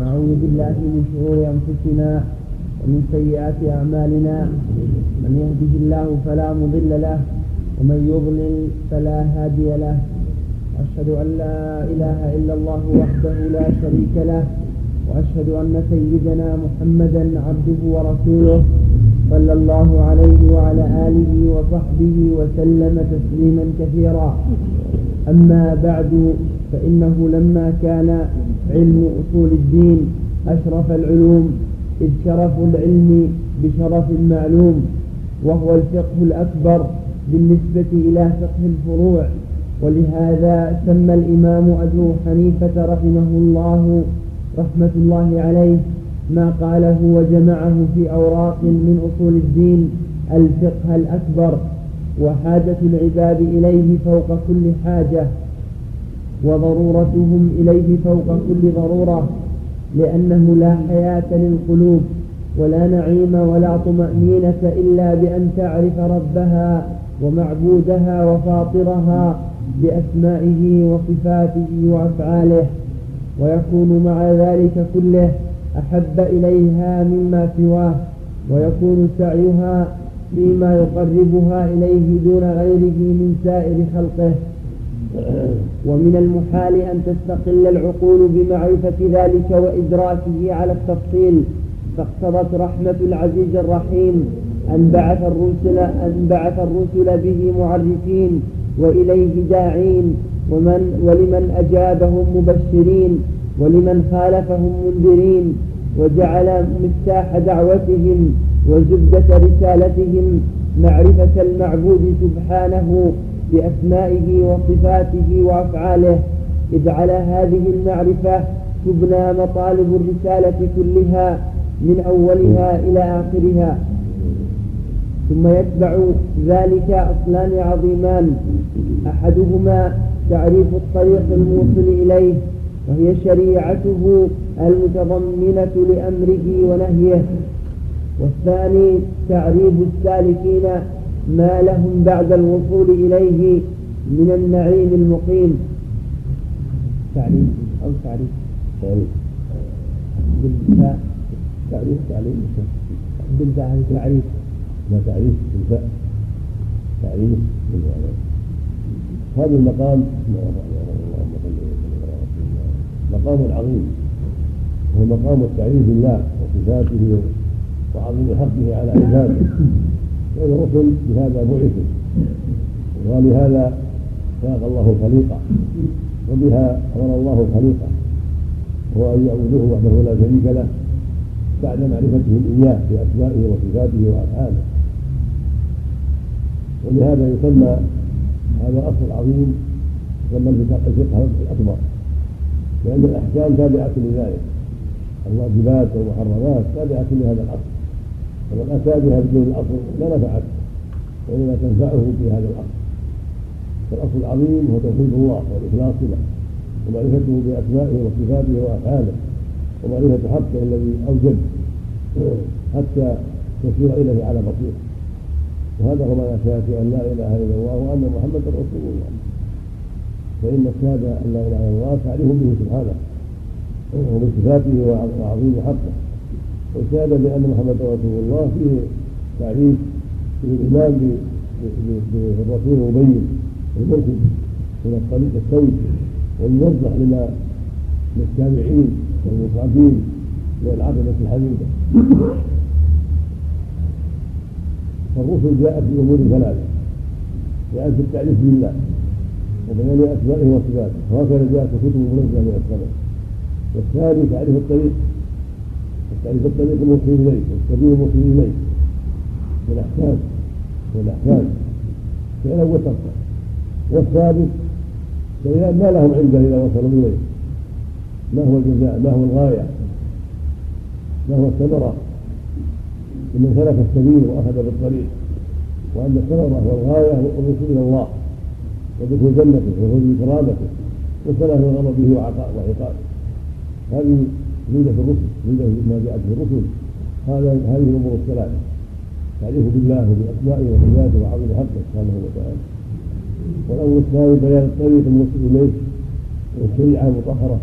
ونعوذ بالله من شرور أنفسنا ومن سيئات أعمالنا. من يهده الله فلا مضل له ومن يضلل فلا هادي له. أشهد أن لا إله إلا الله وحده لا شريك له وأشهد أن سيدنا محمدا عبده ورسوله صلى الله عليه وعلى آله وصحبه وسلم تسليما كثيرا. أما بعد فإنه لما كان علم أصول الدين أشرف العلوم إذ شرف العلم بشرف المعلوم وهو الفقه الأكبر بالنسبة إلى فقه الفروع. ولهذا سمى الإمام أبو حنيفة رحمه الله رحمة الله عليه ما قاله وجمعه في أوراق من أصول الدين الفقه الأكبر وحاجة العباد إليه فوق كل حاجة. وضرورتهم إليه فوق كل ضرورة لأنه لا حياة للقلوب ولا نعيم ولا طمأنينة إلا بأن تعرف ربها ومعبودها وفاطرها بأسمائه وصفاته وأفعاله. ويكون مع ذلك كله أحب إليها مما سواه ويكون سعيها فيما يقربها إليه دون غيره من سائر خلقه. ومن المحال أن تستقل العقول بمعرفة ذلك وإدراكه على التفصيل فاقتضت رحمة العزيز الرحيم أن بعث الرسل أن بعث الرسل به معرفين وإليه داعين. ومن ولمن أجابهم مبشرين ولمن خالفهم منذرين. وجعل مفتاح دعوتهم وزبدة رسالتهم معرفة المعبود سبحانه بأسمائه وصفاته وأفعاله. إذ على هذه المعرفة تبنى مطالب الرسالة كلها من أولها إلى آخرها. ثم يتبع ذلك أصلان عظيمان. أحدهما تعريف الطريق الموصل إليه وهي شريعته المتضمنة لأمره ونهيه. والثاني تعريف السالكين ما لهم بعد الوصول إليه من النعيم المقيم. تعريف أو تعريف تعريف بالفاء تعريف تعريف بالفاء تعريف ما تعريف بالفاء تعريف بالفاء هذا المقام مقام عظيم. هو مقام التعريف بالله وصفاته وعظيم حقه على عباده. لأن الرسل بهذا بعثوا ولهذا خلق الله الخليقة وبها أمر الله الخليقة هو أن يعبدوه وحده لا شريك له بعد معرفتهم إياه بأسمائه وصفاته وأفعاله. ولهذا يسمى هذا الأصل العظيم يسمى الفقه الأكبر لأن الأحكام تابعة لذلك. الواجبات والمحرمات تابعة لهذا الأصل. ومن أتى بها بدون الأصل لا نفعت وإنما تنفعه في هذا الأصل. فالأصل العظيم هو توحيد الله والإخلاص له ومعرفته بأسمائه وصفاته وأفعاله ومعرفة حقه الذي أوجب حتى تسير إليه على بصيرة. وهذا هو معنى شهادة أن لا إله إلا الله وأن محمدا رسول الله. فإن الشهادة أن لا إله إلا الله تعرف به سبحانه وبصفاته وعظيم حقه. والشهادة بأن محمدا رسول الله فيه تعريف فيه الإيمان بالرسول المبين المرشد من الطريق السوي والموضح لما للتابعين والمصابين للعقبة الحميدة فالرسل جاءت بأمور ثلاثة جاءت بالتعريف بالله وبيان أسمائه وصفاته وهكذا جاءت الكتب المنزلة من السماء. والثاني تعريف الطريق تعريف الطريق الموصل إليه والسبيل الموصل إليه والأحكام والأحكام فعلا وتركا والثالث بيان ما لهم عنده إذا وصلوا إليه. ما هو الجزاء؟ ما هو الغاية؟ ما هو الثمرة؟ لمن سلك السبيل وأخذ بالطريق. وأن الثمرة والغاية الوصول إلى الله. ودخول جنته وخروج كرامته والسلام من غضبه وعقابه. هذه ميزة الرسل ميزة ما جاءت في الرسل. هذا هذه الأمور الثلاثة تعريف بالله وبأسمائه وصفاته وعظيم حقه سبحانه وتعالى. والأمر الثاني بيان الطريق الموصل إليه والشريعة المطهرة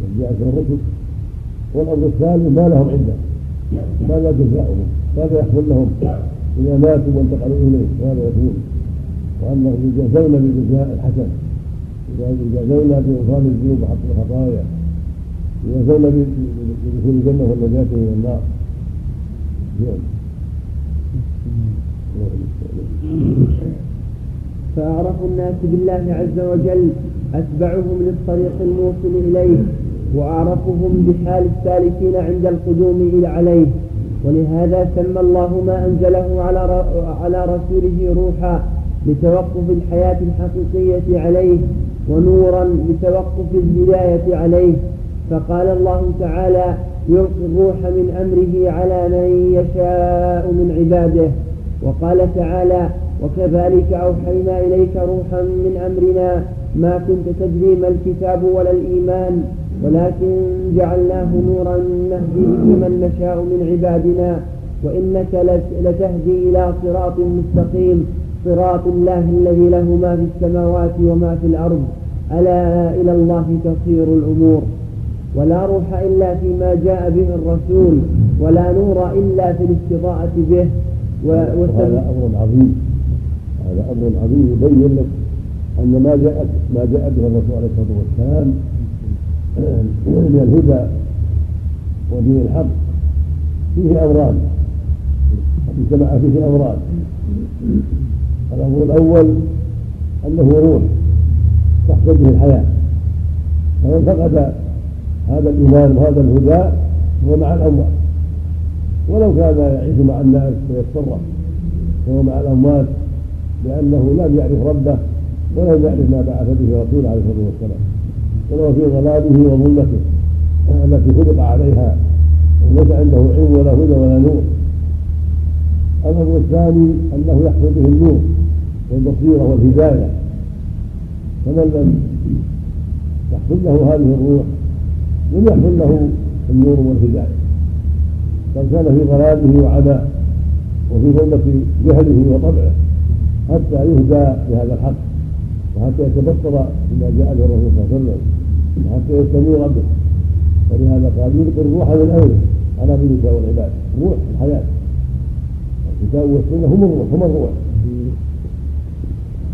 التي جاءت من الرسل. والأمر الثاني ما لهم عنده ماذا جزاؤهم؟ ماذا يحصل لهم؟ إذا ماتوا وانتقلوا إليه. ماذا يكون وأنهم يجازون بالجزاء الحسن. يجازون بإنصاف الذنوب وحق الخطايا. يجازون بدخول الجنة والنجاة من النار. فأعرف الناس بالله عز وجل أتبعهم للطريق الموصل إليه وأعرفهم بحال السالكين عند القدوم إلى عليه. ولهذا سمى الله ما أنزله على على رسوله روحا لتوقف الحياة الحقيقية عليه ونورا لتوقف الهداية عليه. فقال الله تعالى يلقي الروح من أمره على من يشاء من عباده. وقال تعالى وكذلك أوحينا إليك روحا من أمرنا. ما كنت تدري ما الكتاب ولا الإيمان ولكن جعلناه نورا نهدي به من نشاء من عبادنا. وإنك لتهدي إلى صراط مستقيم. صراط الله الذي له ما في السماوات وما في الأرض. ألا إلى الله تصير الأمور. ولا روح إلا فيما جاء به الرسول ولا نور إلا في الاستضاءة به. وهذا أمر عظيم. هذا أمر عظيم يبين لك أن ما جاءت ما جاء به الرسول عليه الصلاة والسلام من الهدى ودين الحق. فيه أمران اجتمع فيه أمران الأمر الأول أنه روح تحصل به الحياة. فمن فقد هذا الإيمان وهذا الهدى هو مع الأموات. ولو كان يعيش مع الناس ويتصرف فهو مع الأموات لأنه لم يعرف ربه ولم يعرف ما بعث به رسوله عليه الصلاة والسلام. وهو في ضلاله وظلمته التي خلق عليها وليس عنده علم ولا هدى ولا نور. الأمر الثاني أنه يحصل به النور والبصيرة والهداية. فمن لم يحصل له هذه الروح لم يحصل له النور والهداية بل كان في ضلاله وعماه وفي ظلمة جهله وطبعه حتى يهدى بهذا الحق وحتى يتبصر بما جاء به الرسول صلى الله عليه وسلم وحتى يستنير به. ولهذا قال يلقي الروح من أمره على من يشاء العباد روح الحياة. الكتاب والسنة هم الروح هم الروح.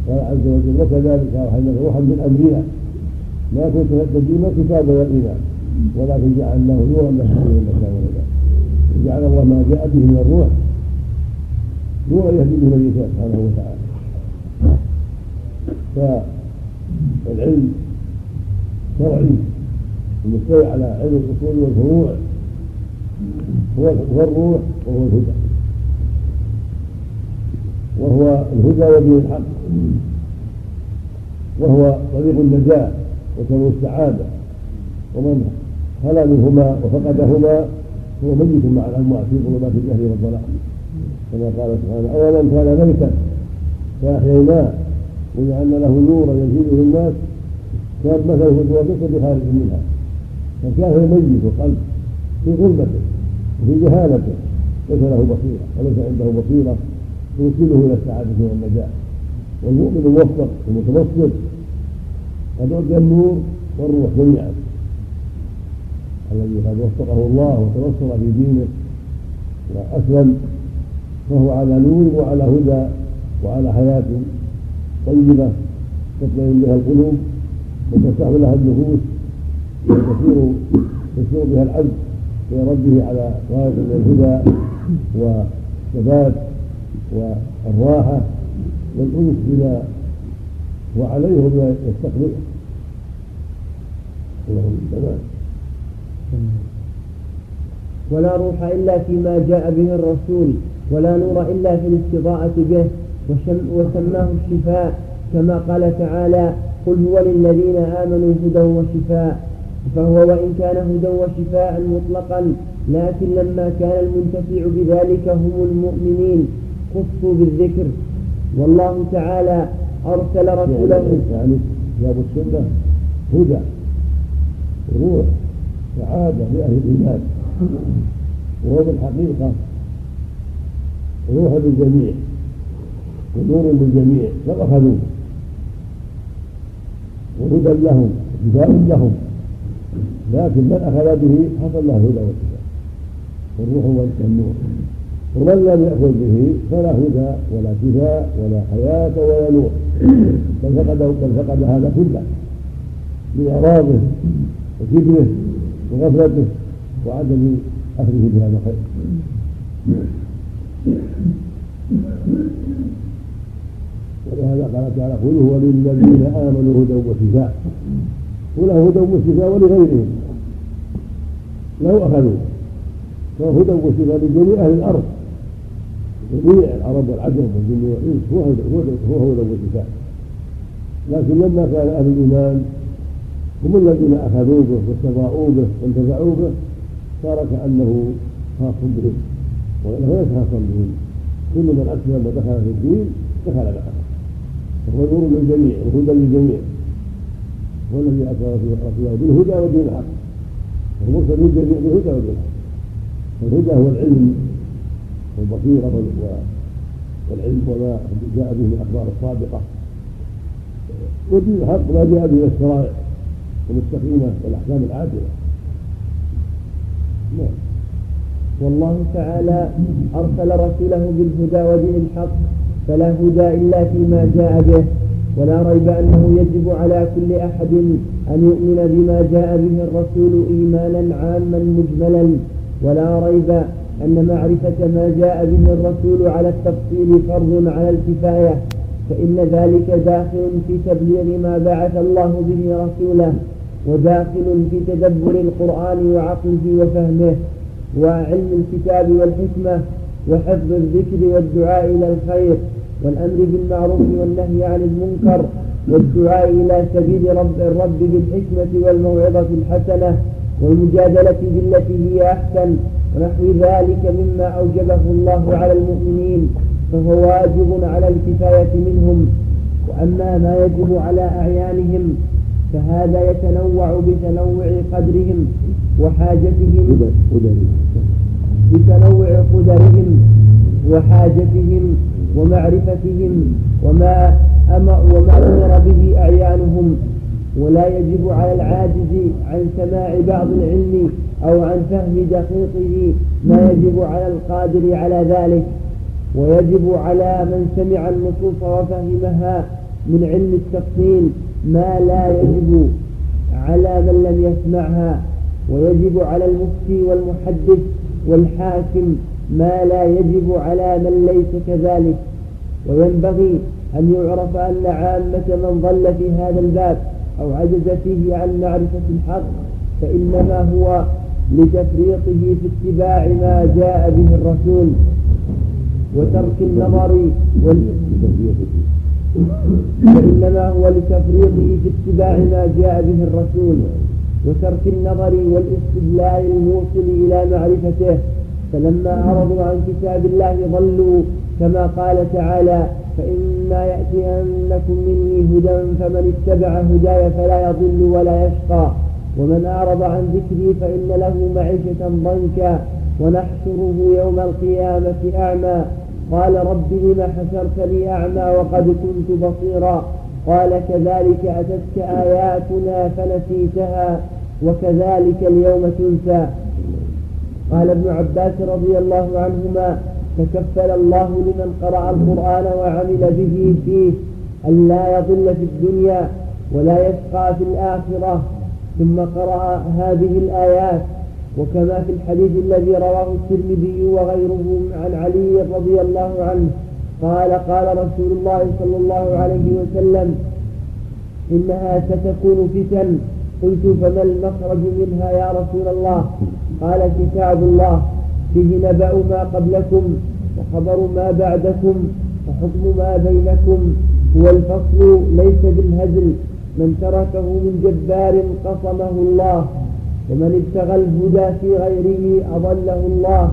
قال عز وجل وكذلك أوحينا روحا من أمرنا. ما كنت تدين الكتاب والإيمان. ولكن جعلناه نورا نهدي من نشاء والعباد. جعل الله ما جاء به من الروح. نورا يهدي به من يشاء سبحانه وتعالى. فالعلم شرعي. المستوي على علم الأصول والفروع. هو الروح وهو الهدى. وهو الهدى ودين الحق. وهو طريق النجاة وسبب السعادة. ومن خلا منهما وفقدهما هو ميت مع الأموات في ظلمات الجهل والضلال. كما قال سبحانه أولا كان ميتا فأحييناه وجعلنا له نورا يزيد للناس كان مثله هو ليس بخارج منها. فكافر ميت وقلب في ظلمته وفي جهالته ليس له بصيرة وليس عنده بصيرة توصله إلى السعادة والنجاة. والمؤمن الموفق المتبصر قد أعطي النور والروح جميعا. الذي قد وفقه الله وتبصر في دينه وأسلم فهو على نور وعلى هدى وعلى حياة طيبة تطمئن بها القلوب وترتاح لها النفوس وتسير يسير بها العبد إلى ربه على من الهدى والثبات والراحه والأنس بما هو عليه وبما يستقبله. اللهم تمام ولا روح إلا فيما جاء به الرسول ولا نور إلا في الاستضاءة به وسماه الشفاء كما قال تعالى قل هو للذين آمنوا هدى وشفاء فهو وإن كان هدى وشفاء مطلقا لكن لما كان المنتفع بذلك هم المؤمنين خصوا بالذكر. والله تعالى أرسل رسوله يعني كتاب السنة هدى روح. سعادة لأهل الإيمان. وهو بالحقيقة روح للجميع ونور للجميع لو أخذوه وهدى لهم شفاء لهم. لكن من أخذ به حصل له الهدى والكتاب والروح والنور. ومن لم يأخذ به فلا هدى ولا كفاء ولا حياة ولا نور. بل فقد بل فقد هذا كله بإعراضه وكبره. وغفلته وعدم أخذه بهذا الخير. ولهذا قال تعالى قل هو للذين آمنوا هدى وشفاء. قل هدى وشفاء ولغيرهم لو أخذوا. فهدى وشفاء لجميع أهل الأرض. جميع العرب والعجم والجن والانس هدى هو هدى وشفاء. لكن لما كان أهل الإيمان هم الذين اخذوا به واستضاءوا به وانتفعوا به صار كانه خاص بهم. وإنه ليس خاصا بهم. كل من أسلم ودخل في الدين دخل معه فهو نور للجميع وهدى للجميع. هو الذي اتى رسوله بالهدى ودين الحق. وهو مرسل للجميع بالهدى ودين الحق. فالهدى هو العلم والبصيرة والعلم وما جاء به من الأخبار الصادقة. ودين الحق ما جاء به الشرائع. المستقيمه والأحكام العادلة. نعم. والله تعالى أرسل رسوله بالهدى ودين الحق فلا هدى إلا فيما جاء به ولا ريب أنه يجب على كل أحد أن يؤمن بما جاء به الرسول إيمانا عاما مجملا ولا ريب أن معرفة ما جاء به الرسول على التفصيل فرض على الكفاية فإن ذلك داخل في تبليغ ما بعث الله به رسوله. وداخل في تدبر القرآن وعقله وفهمه وعلم الكتاب والحكمة وحفظ الذكر والدعاء إلى الخير والأمر بالمعروف والنهي عن المنكر والدعاء إلى سبيل رب الرب بالحكمة والموعظة الحسنة والمجادلة بالتي هي أحسن ونحو ذلك مما أوجبه الله على المؤمنين فهو واجب على الكفاية منهم. وأما ما يجب على أعيانهم فهذا يتنوع بتنوع قدرهم وحاجتهم بتنوع قدرهم وحاجتهم ومعرفتهم وما وما أمر به أعيانهم. ولا يجب على العاجز عن سماع بعض العلم أو عن فهم دقيقه ما يجب على القادر على ذلك. ويجب على من سمع النصوص وفهمها من علم التفصيل ما لا يجب على من لم يسمعها ويجب على المفتي والمحدث والحاكم ما لا يجب على من ليس كذلك. وينبغي أن يعرف أن عامة من ضل في هذا الباب أو عجز فيه عن معرفة الحق فإنما هو لتفريطه في اتباع ما جاء به الرسول وترك النظر وال... فإنما هو لتفريطه في اتباع ما جاء به الرسول وترك النظر والاستدلال الموصل إلى معرفته. فلما أعرضوا عن كتاب الله ضلوا. كما قال تعالى فإما يأتينكم مني هدى فمن اتبع هداي فلا يضل ولا يشقى. ومن أعرض عن ذكري فإن له معيشة ضنكا. ونحشره يوم القيامة أعمى. قال رب لم حشرتني أعمى وقد كنت بصيرا؟ قال كذلك أتتك آياتنا فنسيتها وكذلك اليوم تنسى. قال ابن عباس رضي الله عنهما تكفل الله لمن قرأ القرآن وعمل به فيه أن لا يضل في الدنيا ولا يشقى في الآخرة. ثم قرأ هذه الآيات وكما في الحديث الذي رواه الترمذي وغيره عن علي رضي الله عنه. قال قال رسول الله صلى الله عليه وسلم إنها ستكون فتن. قلت فما المخرج منها يا رسول الله؟ قال كتاب الله. فيه نبأ ما قبلكم وخبر ما بعدكم وحكم ما بينكم. هو الفصل ليس بالهزل. من تركه من جبار قصمه الله. ومن ابتغى الهدى في غيره أضله الله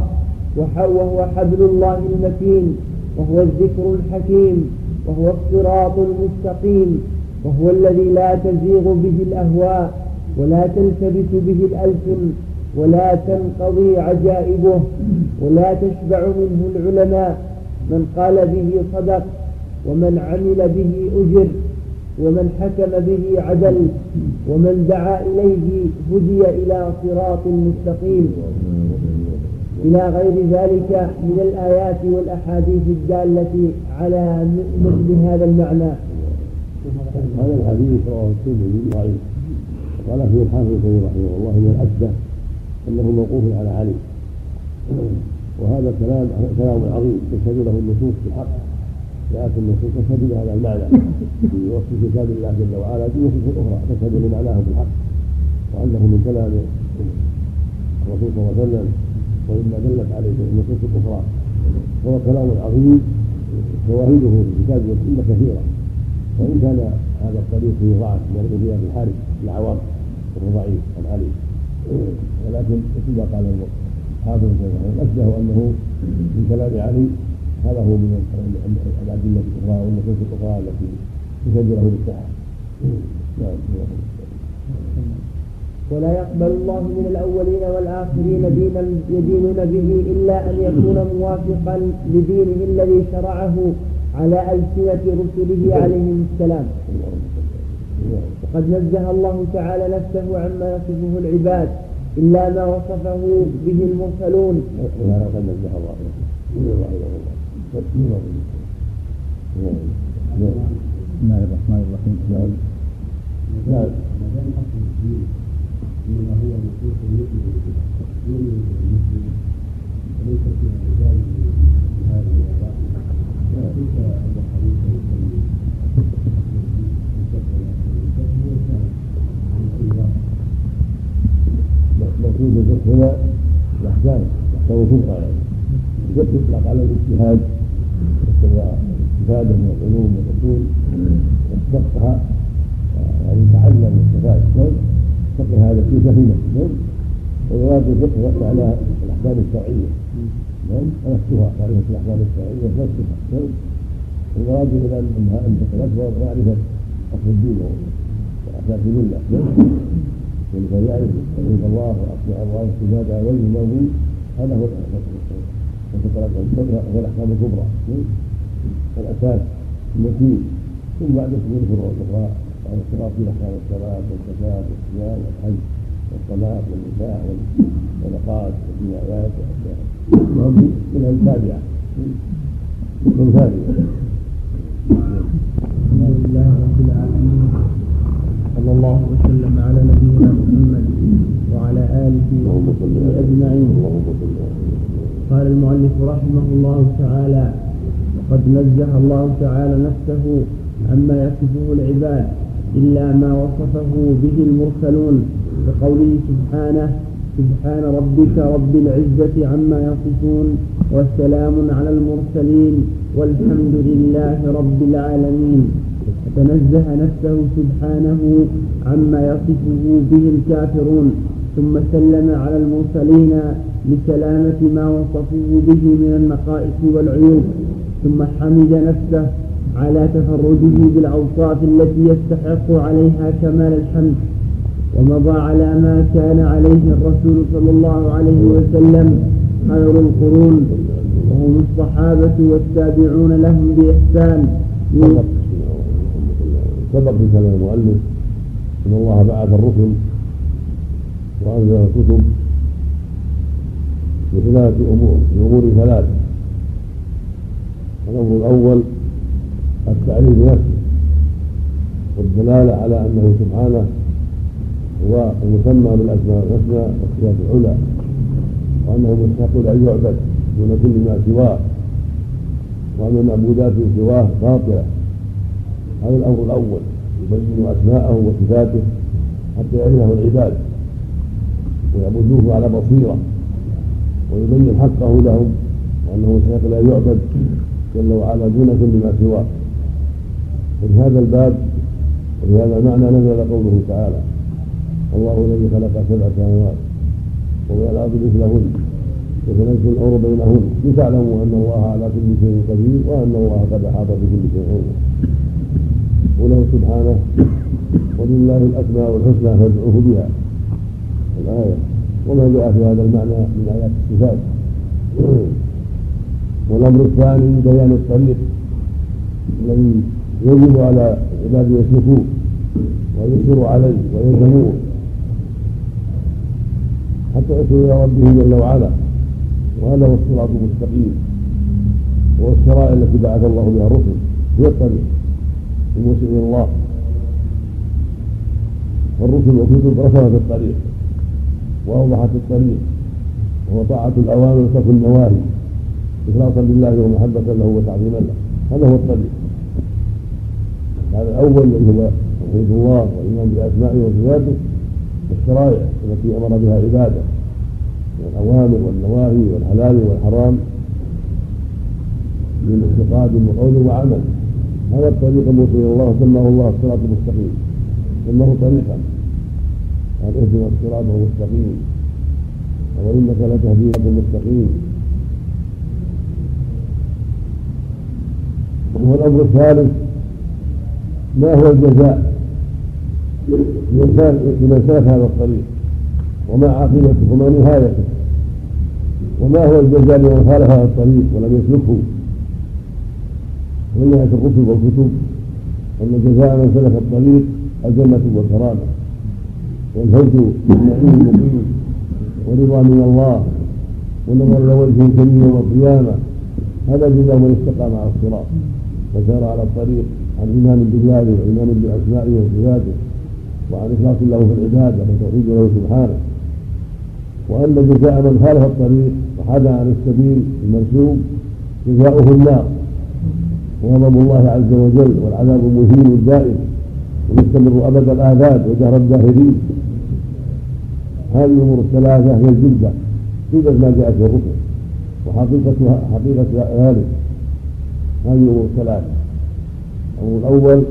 وهو حبل الله المتين وهو الذكر الحكيم وهو الصراط المستقيم وهو الذي لا تزيغ به الأهواء ولا تلتبس به الألسن ولا تنقضي عجائبه ولا تشبع منه العلماء من قال به صدق ومن عمل به أجر ومن حكم به عدل. ومن دعا إليه هدي إلى صراط مستقيم. إلى غير ذلك من الآيات والأحاديث الدالة على مثل هذا المعنى. هذا الحديث رواه الترمذي ضعيف. قال فيه الحافظ رحمه الله من الأسدة أنه موقوف على علي وهذا كلام كلام عظيم تشهد له النصوص بالحق جاءت النصوص تشهد بهذا المعنى. في وصف كتاب الله جل وعلا في نصوص أخرى تشهد لمعناه بالحق وأنه من كلام الرسول صلى الله عليه وسلم ومما دلت عليه النصوص الأخرى. وهو كلام عظيم شواهده في الكتاب والسنة كثيرة. وإن كان هذا الطريق فيه ضعف من الربيع بن الحارث العوام وهو ضعيف عن علي. ولكن كما قال حافظ الاشبه أنه من كلام علي هذا هو من الادله الاخرى والنصوص الاخرى التي تشهد له بالصحه نعم. ولا يقبل الله من الأولين والآخرين دينا يدينون به إلا أن يكون موافقا لدينه الذي شرعه على ألسنة رسله عليهم السلام. وقد نزه الله تعالى نفسه عما يصفه العباد إلا ما وصفه به المرسلون. الله بسم الله الرحمن الرحيم نعم نعم انما هو نصوص يؤمن يؤمن بالمسلم وليس في رجال هذه كيف ابو حنيفه يسمي مقصود الفقه هنا الفقه يعني الفقه يطلق على الاجتهاد واستفاده من العلوم والأصول. واستفقه يعني تعلم واستفاد فقه هذا في فهمه نعم ويراد الفقه معناه الأحكام الشرعية. نعم ونفسها معرفه الأحكام الشرعية نفسها نعم المراد اذا أنها الفقه الاكبر معرفه أصل الدين وأساس المله نعم فإن يعرف توحيد الله وأسماء الله وصفاته والإمام هذا هو الفقه الأكبر هو الأحكام الكبرى الأساس المتين ثم بعد تكون الفروع الأخرى وعلى الصراط في احكام الصلاه والزكاه والصيام والحج والطلاق والنساء والصدقات والجنايات واشياء منها التابعه من ثانية الحمد لله رب العالمين صلى الله وسلم على نبينا محمد وعلى اله وصحبه اجمعين قال المؤلف رحمه الله تعالى وقد نزه الله تعالى نفسه عما يصفه العباد إلا ما وصفه به المرسلون بقوله سبحانه سبحان ربك رب العزة عما يصفون والسلام على المرسلين والحمد لله رب العالمين. فتنزه نفسه سبحانه عما يصفه به الكافرون ثم سلم على المرسلين لسلامة ما وصفوه به من النقائص والعيوب ثم حمد نفسه على تفرده بالأوصاف التي يستحق عليها كمال الحمد ومضى على ما كان عليه الرسول صلى الله عليه وسلم خير القرون وهم الصحابة والتابعون لهم بإحسان. سبق كلام المؤلف أن الله بعث الرسل وأنزل الكتب بثلاثه أمور بأمور ثلاث الأمر الأول التعريف بنفسه والدلالة على أنه سبحانه هو المسمى بالأسماء الحسنى والصفات العلى وأنه مستحق أن يعبد دون كل ما سواه وأن المعبودات من سواه باطلة. هذا الأمر الأول يبين أسماءه وصفاته حتى يعرفه العباد ويعبدوه على بصيرة. ويبين حقه لهم وأنه مستحق أن يعبد جل وعلا دون كل ما سواه. وفي هذا الباب وفي هذا المعنى نزل قوله تعالى الله الذي خلق سبع سماوات ومن الأرض مثلهن وتنزل الأمر بينهن لتعلموا أن الله على كل شيء قدير وأن الله قد أحاط بكل شيء علما وله سبحانه ولله الأسماء الحسنى فادعوه بها الآية وما جاء في هذا المعنى من آيات الصفات. والأمر الثاني بيان الطريق الذي يجب على عباده يسلكوه ويصر عليه ويلزموه. حتى يصل إلى ربه جل وعلا. وهذا هو الصراط المستقيم. وهو الشرائع التي بعث الله بها الرسل. هي الطريق. الموسع إلى الله. والرسل والكتب رسمت الطريق. وأوضحت الطريق وهو طاعة الأوامر وترك النواهي إخلاصا لله ومحبة له وتعظيما له. هذا هو الطريق. هذا الأول الذي هو توحيد الله والإيمان بأسمائه وصفاته والشرائع التي أمر بها عباده من الأوامر والنواهي والحلال والحرام من اعتقاد وقول وعمل. هذا الطريق الموصل إلى الله سماه الله الصراط المستقيم سماه طريقا. قال اهدنا الصراط المستقيم. وإنك لتهدي إلى المستقيم. والأمر الثالث ما هو الجزاء؟ لمن سلك هذا الطريق وما عاقبته وما نهايته وما هو الجزاء لمن خالف هذا الطريق ولم يسلكه؟ ومن نهايه الرسل والكتب أن جزاء من سلك الطريق الجنة والكرامة. والفوز بالنعيم المقيم ورضا من الله ونظر إلى وجهه الكريم يوم القيامه هذا جزاء من استقام على الصراط وسار على الطريق عن إيمان بالله وإيمان بأسمائه وصفاته وعن إخلاص له في العبادة وتوحيد له سبحانه. وأن جزاء من خالف الطريق وحاد عن السبيل المرسوم جزاؤه النار. وغضب الله عز وجل والعذاب المهين الدائم ويستمر أبد الآذان وجهر الداهرين. هذه الأمور الثلاثة هي الجلده جلده ما جاءت في الرسل وحقيقتها حقيقة ذلك. هذه الأمور الثلاثة. الأمر الأول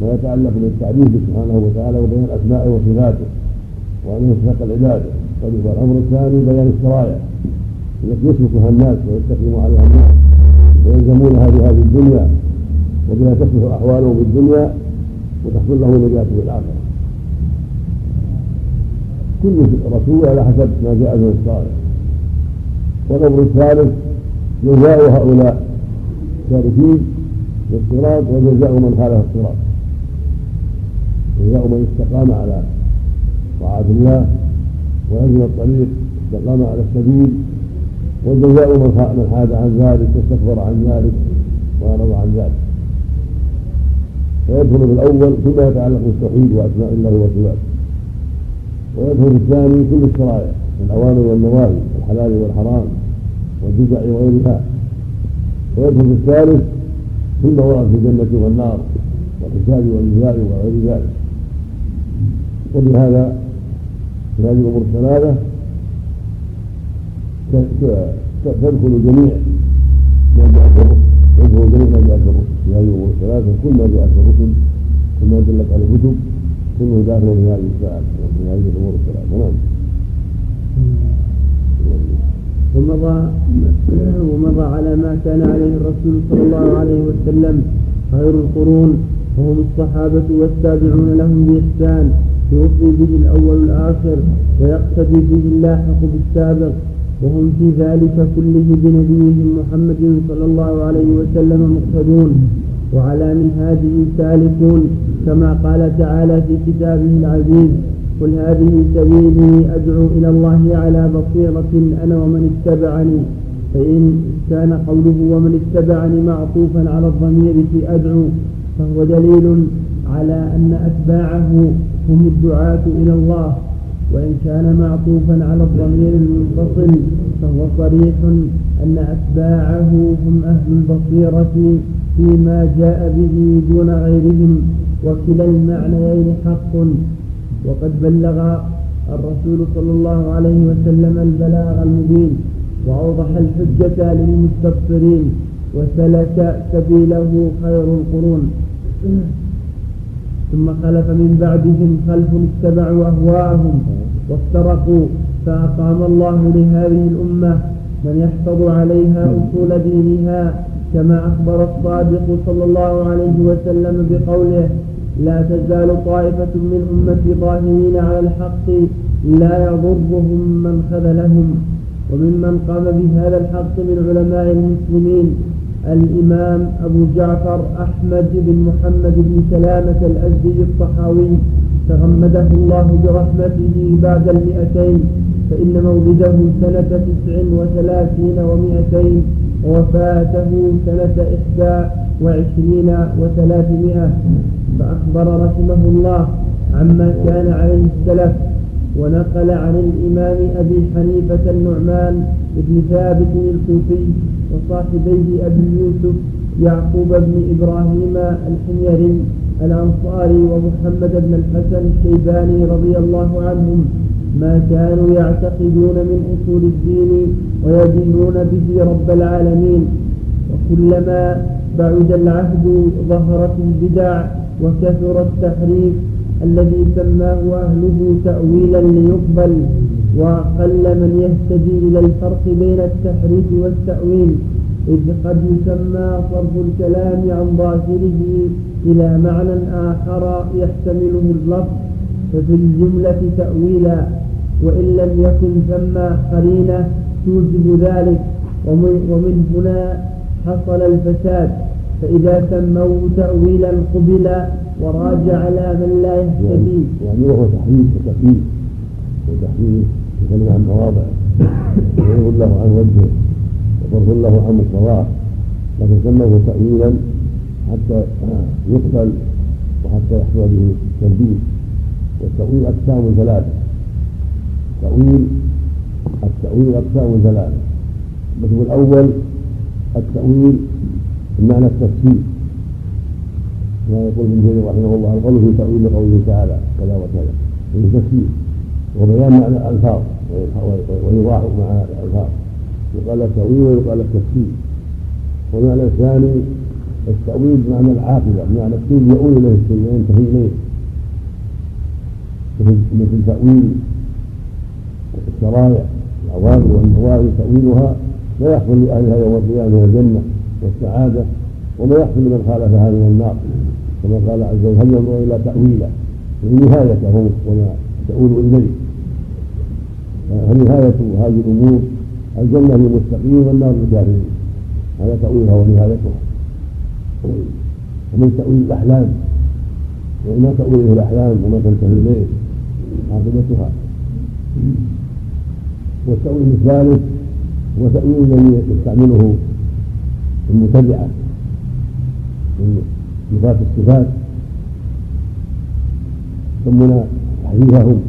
ما يتعلق بالتعريف سبحانه وتعالى وبيان اسمائه وصفاته وان يستحق العباده الأمر الثاني بيان الشرائع التي يسلكها الناس ويستقيم عليها الناس ويلزمونها في هذه الدنيا وبها تصلح أحوالهم في الدنيا وتحصل له نجاة في الآخرة. كل رسول على حسب ما جاء به الصالح. والأمر الثالث جزاء هؤلاء السالكين بالصراط وجزاء من خالف الصراط. جزاء من استقام على طاعة الله ولزم الطريق استقام على السبيل وجزاء من حاد عن ذلك واستكبر عن ذلك وأعرض عن ذلك. فيدخل في الأول فيما يتعلق بالتوحيد وأسماء الله وصفاته. ويدخل الثاني كل الشرائع الأوامر والنواهي الحلال والحرام والبدع وغيرها. ويدخل الثالث كل ورد في الجنة والنار والحساب والجزاء وغير ذلك. وبهذا في هذه الأمور الثلاثة تدخل جميع ما جاء في الرسل. تدخل جميع ما جاء في الرسل. في هذه الأمور الثلاثة كل ما جاء في الرسل كل ما دلت على الكتب كله داخل في هذه الساعة في هذه الأمور الثلاثه نعم ومضى ومضى على ما كان عليه الرسول صلى الله عليه وسلم خير القرون وهم الصحابة والتابعون لهم بإحسان يوصي به الأول الآخر ويقتدي به اللاحق بالسابق وهم في ذلك كله بنبيهم محمد صلى الله عليه وسلم مقتدون. وعلى منهاجه سالكون كما قال تعالى في كتابه العزيز قل هذه سبيلي أدعو إلى الله على بصيرة أنا ومن اتبعني. فإن كان قوله ومن اتبعني معطوفا على الضمير في أدعو فهو دليل على أن أتباعه هم الدعاة إلى الله. وإن كان معطوفا على الضمير المنفصل فهو صريح أن أتباعه هم أهل البصيرة. فيما جاء به دون غيرهم وكلا المعنيين حق. وقد بلغ الرسول صلى الله عليه وسلم البلاغ المبين وأوضح الحجة للمستبصرين وسلك سبيله خير القرون. ثم خلف من بعدهم خلف اتبعوا أهواءهم وافترقوا فأقام الله لهذه الأمة من يحفظ عليها أصول دينها كما أخبر الصادق صلى الله عليه وسلم بقوله لا تزال طائفة من أمتي ظاهرين على الحق لا يضرهم من خذلهم وممن قام بهذا الحق من علماء المسلمين الإمام أبو جعفر أحمد بن محمد بن سلامة الأزدي الطحاوي تغمده الله برحمته بعد المئتين. فإن مولده سنة تسع وثلاثين ومئتين ووفاته سنة إحدى وعشرين وثلاثمائة فأخبر رحمه الله عما كان عليه السلف ونقل عن الإمام أبي حنيفة النعمان بن ثابت الكوفي وصاحبيه أبي يوسف يعقوب بن إبراهيم الحميري الأنصاري ومحمد بن الحسن الشيباني رضي الله عنهم ما كانوا يعتقدون من أصول الدين ويدينون به رب العالمين. وكلما بعد العهد ظهرت البدع وكثر التحريف الذي سماه أهله تأويلا ليقبل وقل من يهتدي إلى الفرق بين التحريف والتأويل إذ قد يسمى صرف الكلام عن ظاهره إلى معنى آخر يحتمله اللفظ ففي الجملة تأويلا. وإن لم يكن ثم قرينة توجب ذلك ومن هنا حصل الفساد. فإذا سموه تأويلا قبل وراجع على من لا يهتدي. يعني وهو تحريف وتكليف وتحريف يتكلم عن مواضع. ويغفر له عن وجهه. وصرف له عن مقتضاه لكن سموه تأويلا حتى يقبل وحتى يحصل به التلبيس والتأويل أقسام ثلاثة. تأويل التأويل أقسام ثلاثة القسم الأول التأويل بمعنى التفسير. كما يقول ابن جرير رحمه الله القول في تأويل قوله تعالى كذا وكذا. في تفسير. وبيان معنى الألفاظ ويضاح مع الألفاظ. يقال التأويل ويقال التفسير. والمعنى الثاني التأويل بمعنى العاقبة بمعنى الشيء يؤول إليه الشيء وينتهي إليه. مثل تأويل الشرائع الأوامر والنواهي تأويلها لا يحصل لأهلها يوم القيامة الجنة والسعادة وما يحصل لمن خالفها من النار. كما قال عز وجل ينظر إلى تأويله ونهايته وما تؤول إليه؟ فنهاية هذه الأمور؟ الجنة للمتقين والنار للكافرين هذا تأويلها ونهايتها. ومن تأويل الأحلام. وما تأويله الأحلام وما تنتهي إليه عاقبتها. والتأويل الثالث هو تأويل الذي يستعمله المتبعة من صفات الصفات. ثم تحريفهم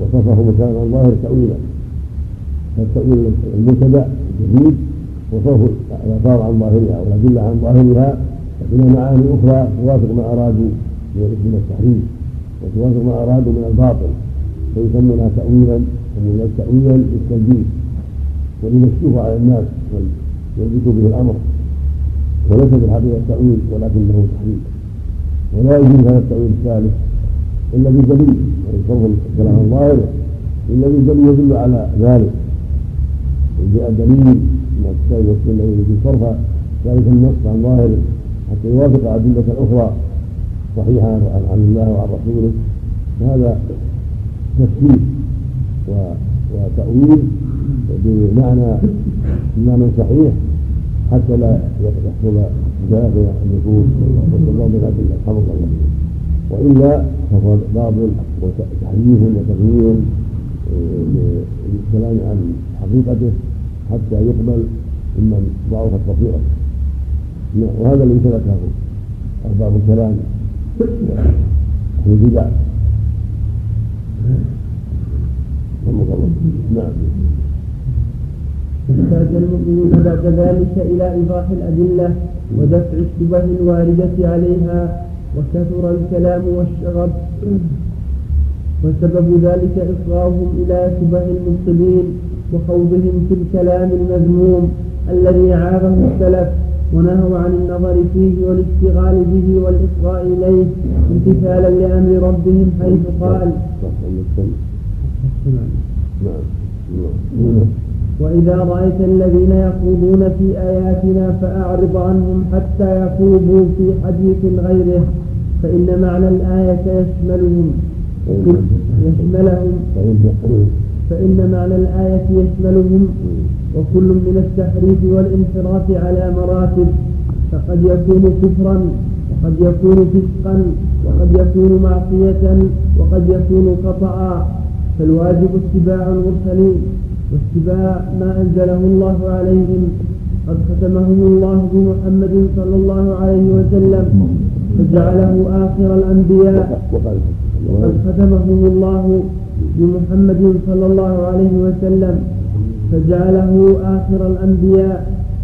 وصفهم كلام الظاهر تأويلا. فالتأويل المبتدع الجديد وصرف الألفاظ عن ظاهرها والأدلة عن ظاهرها. فإن معاني أخرى توافق ما أرادوا من التحريف وتوافق ما أرادوا من الباطل فيسمونها تأويلا ومن تأويلا للتنجيل ولمشوه على الناس ويلبسوا به الأمر. وليس في الحقيقة تأويل ولكنه تحريف. ولا يجوز هذا التأويل الثالث إلا بدليل يعني الكلام الظاهر إلا بدليل يدل على ذلك. جاء دليل من الكتاب والسنة التي صرف ذلك النص عن ظاهره حتى يوافق أدلة أخرى صحيحة عن الله وعن رسوله. فهذا تفسير وتأويل بمعنى بمعنى صحيح حتى لا يحصل خلاف النفوس والتضاد الأدلة رحمه الله. وإلا فهو باطل وتحريف وتغيير للكلام عن حقيقته حتى يقبل ممن ضعفت بصيرته وهذا الذي تركه أرباب الكلام. نعم احتاج المؤمنون بعد ذلك إلى إيضاح الأدلة ودفع الشبه الواردة عليها وكثر الكلام والشغب وسبب ذلك إصغاهم إلى شبه المبطلين وخوضهم في الكلام المذموم الذي عابه السلف ونهوا عن النظر فيه والاشتغال به والإصغاء إليه امتثالا لأمر ربهم حيث قال وإذا رأيت الذين يخوضون في آياتنا فأعرض عنهم حتى يخوضوا في حديث غيره فإن معنى الآية يشملهم. يشملهم. فإن معنى الآية يشملهم. وكل من التحريف والانحراف على مراتب فقد يكون كفرا وقد يكون فسقا وقد يكون معصية وقد يكون خطأ فالواجب اتباع المرسلين واتباع ما أنزله الله عليهم. قد ختمهم الله بمحمد صلى الله عليه وسلم فجعله آخر الأنبياء. وقد ختمهم الله بمحمد صلى الله عليه وسلم فجعله آخر الأنبياء.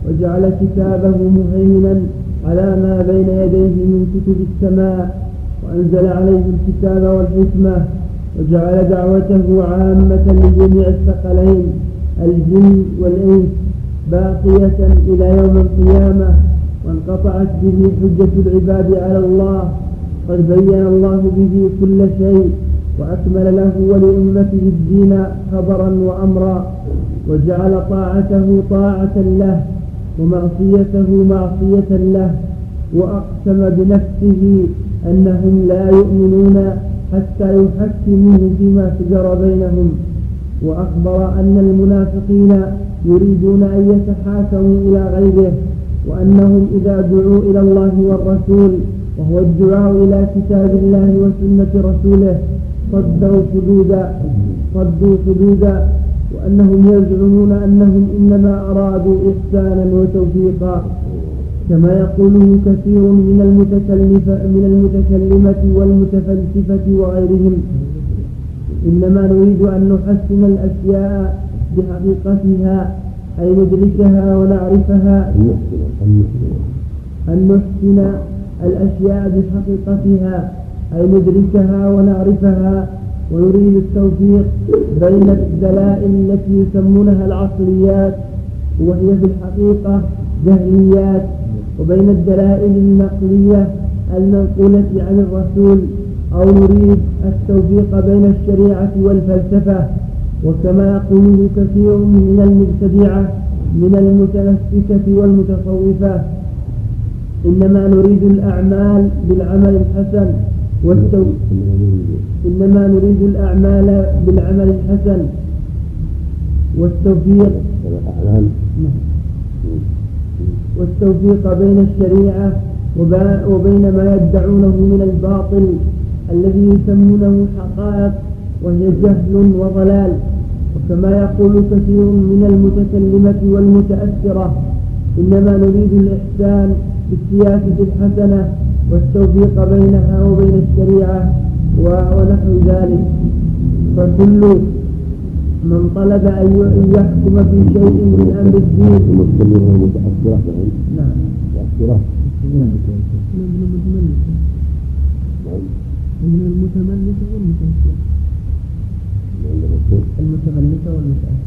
وجعل كتابه مهيمنا على ما بين يديه من كتب السماء. وأنزل عليه الكتاب والحكمة. وجعل دعوته عامة لجميع الثقلين الجن والإنس باقية إلى يوم القيامة وانقطعت به حجة العباد على الله قد بين الله به كل شيء وأكمل له ولأمته الدين خبرا وأمرا وجعل طاعته طاعة له ومعصيته معصية له وأقسم بنفسه أنهم لا يؤمنون حتى يحكموه فيما شجر بينهم. وأخبر أن المنافقين يريدون أن يتحاكموا إلى غيره وأنهم إذا دعوا إلى الله والرسول وهو الدعاء إلى كتاب الله وسنة رسوله صدوا حدودا صدوا حدودا وأنهم يزعمون أنهم إنما أرادوا إحسانا وتوفيقا. كما يقوله كثير من المتكلفة من المتكلمة والمتفلسفة وغيرهم. إنما نريد أن نحسن الأشياء بحقيقتها أي ندركها ونعرفها. أن نحسن الأشياء بحقيقتها أي ندركها ونعرفها. ويريد التوفيق بين الدلائل التي يسمونها العقليات وهي في الحقيقة جهليات. وبين الدلائل النقلية المنقولة عن الرسول أو نريد التوفيق بين الشريعة والفلسفة وكما يقوله كثير من المبتدعة من المتنفسة والمتصوفة إنما نريد الأعمال بالعمل الحسن والتو... إنما نريد الأعمال بالعمل الحسن والتوفيق. والتوفيق بين الشريعة وبين ما يدعونه من الباطل الذي يسمونه حقائق وهي جهل وضلال. وكما يقول كثير من المتكلمة والمتأثرة إنما نريد الإحسان بالسياسة الحسنة والتوفيق بينها وبين الشريعة ونحو ذلك. فكل من طلب أن يحكم في شيء من أمر الدين. المتكلمة المتأثرة نعم. متأثرة نعم من المتملكة والمتأثرة المتملكة والمتأثرة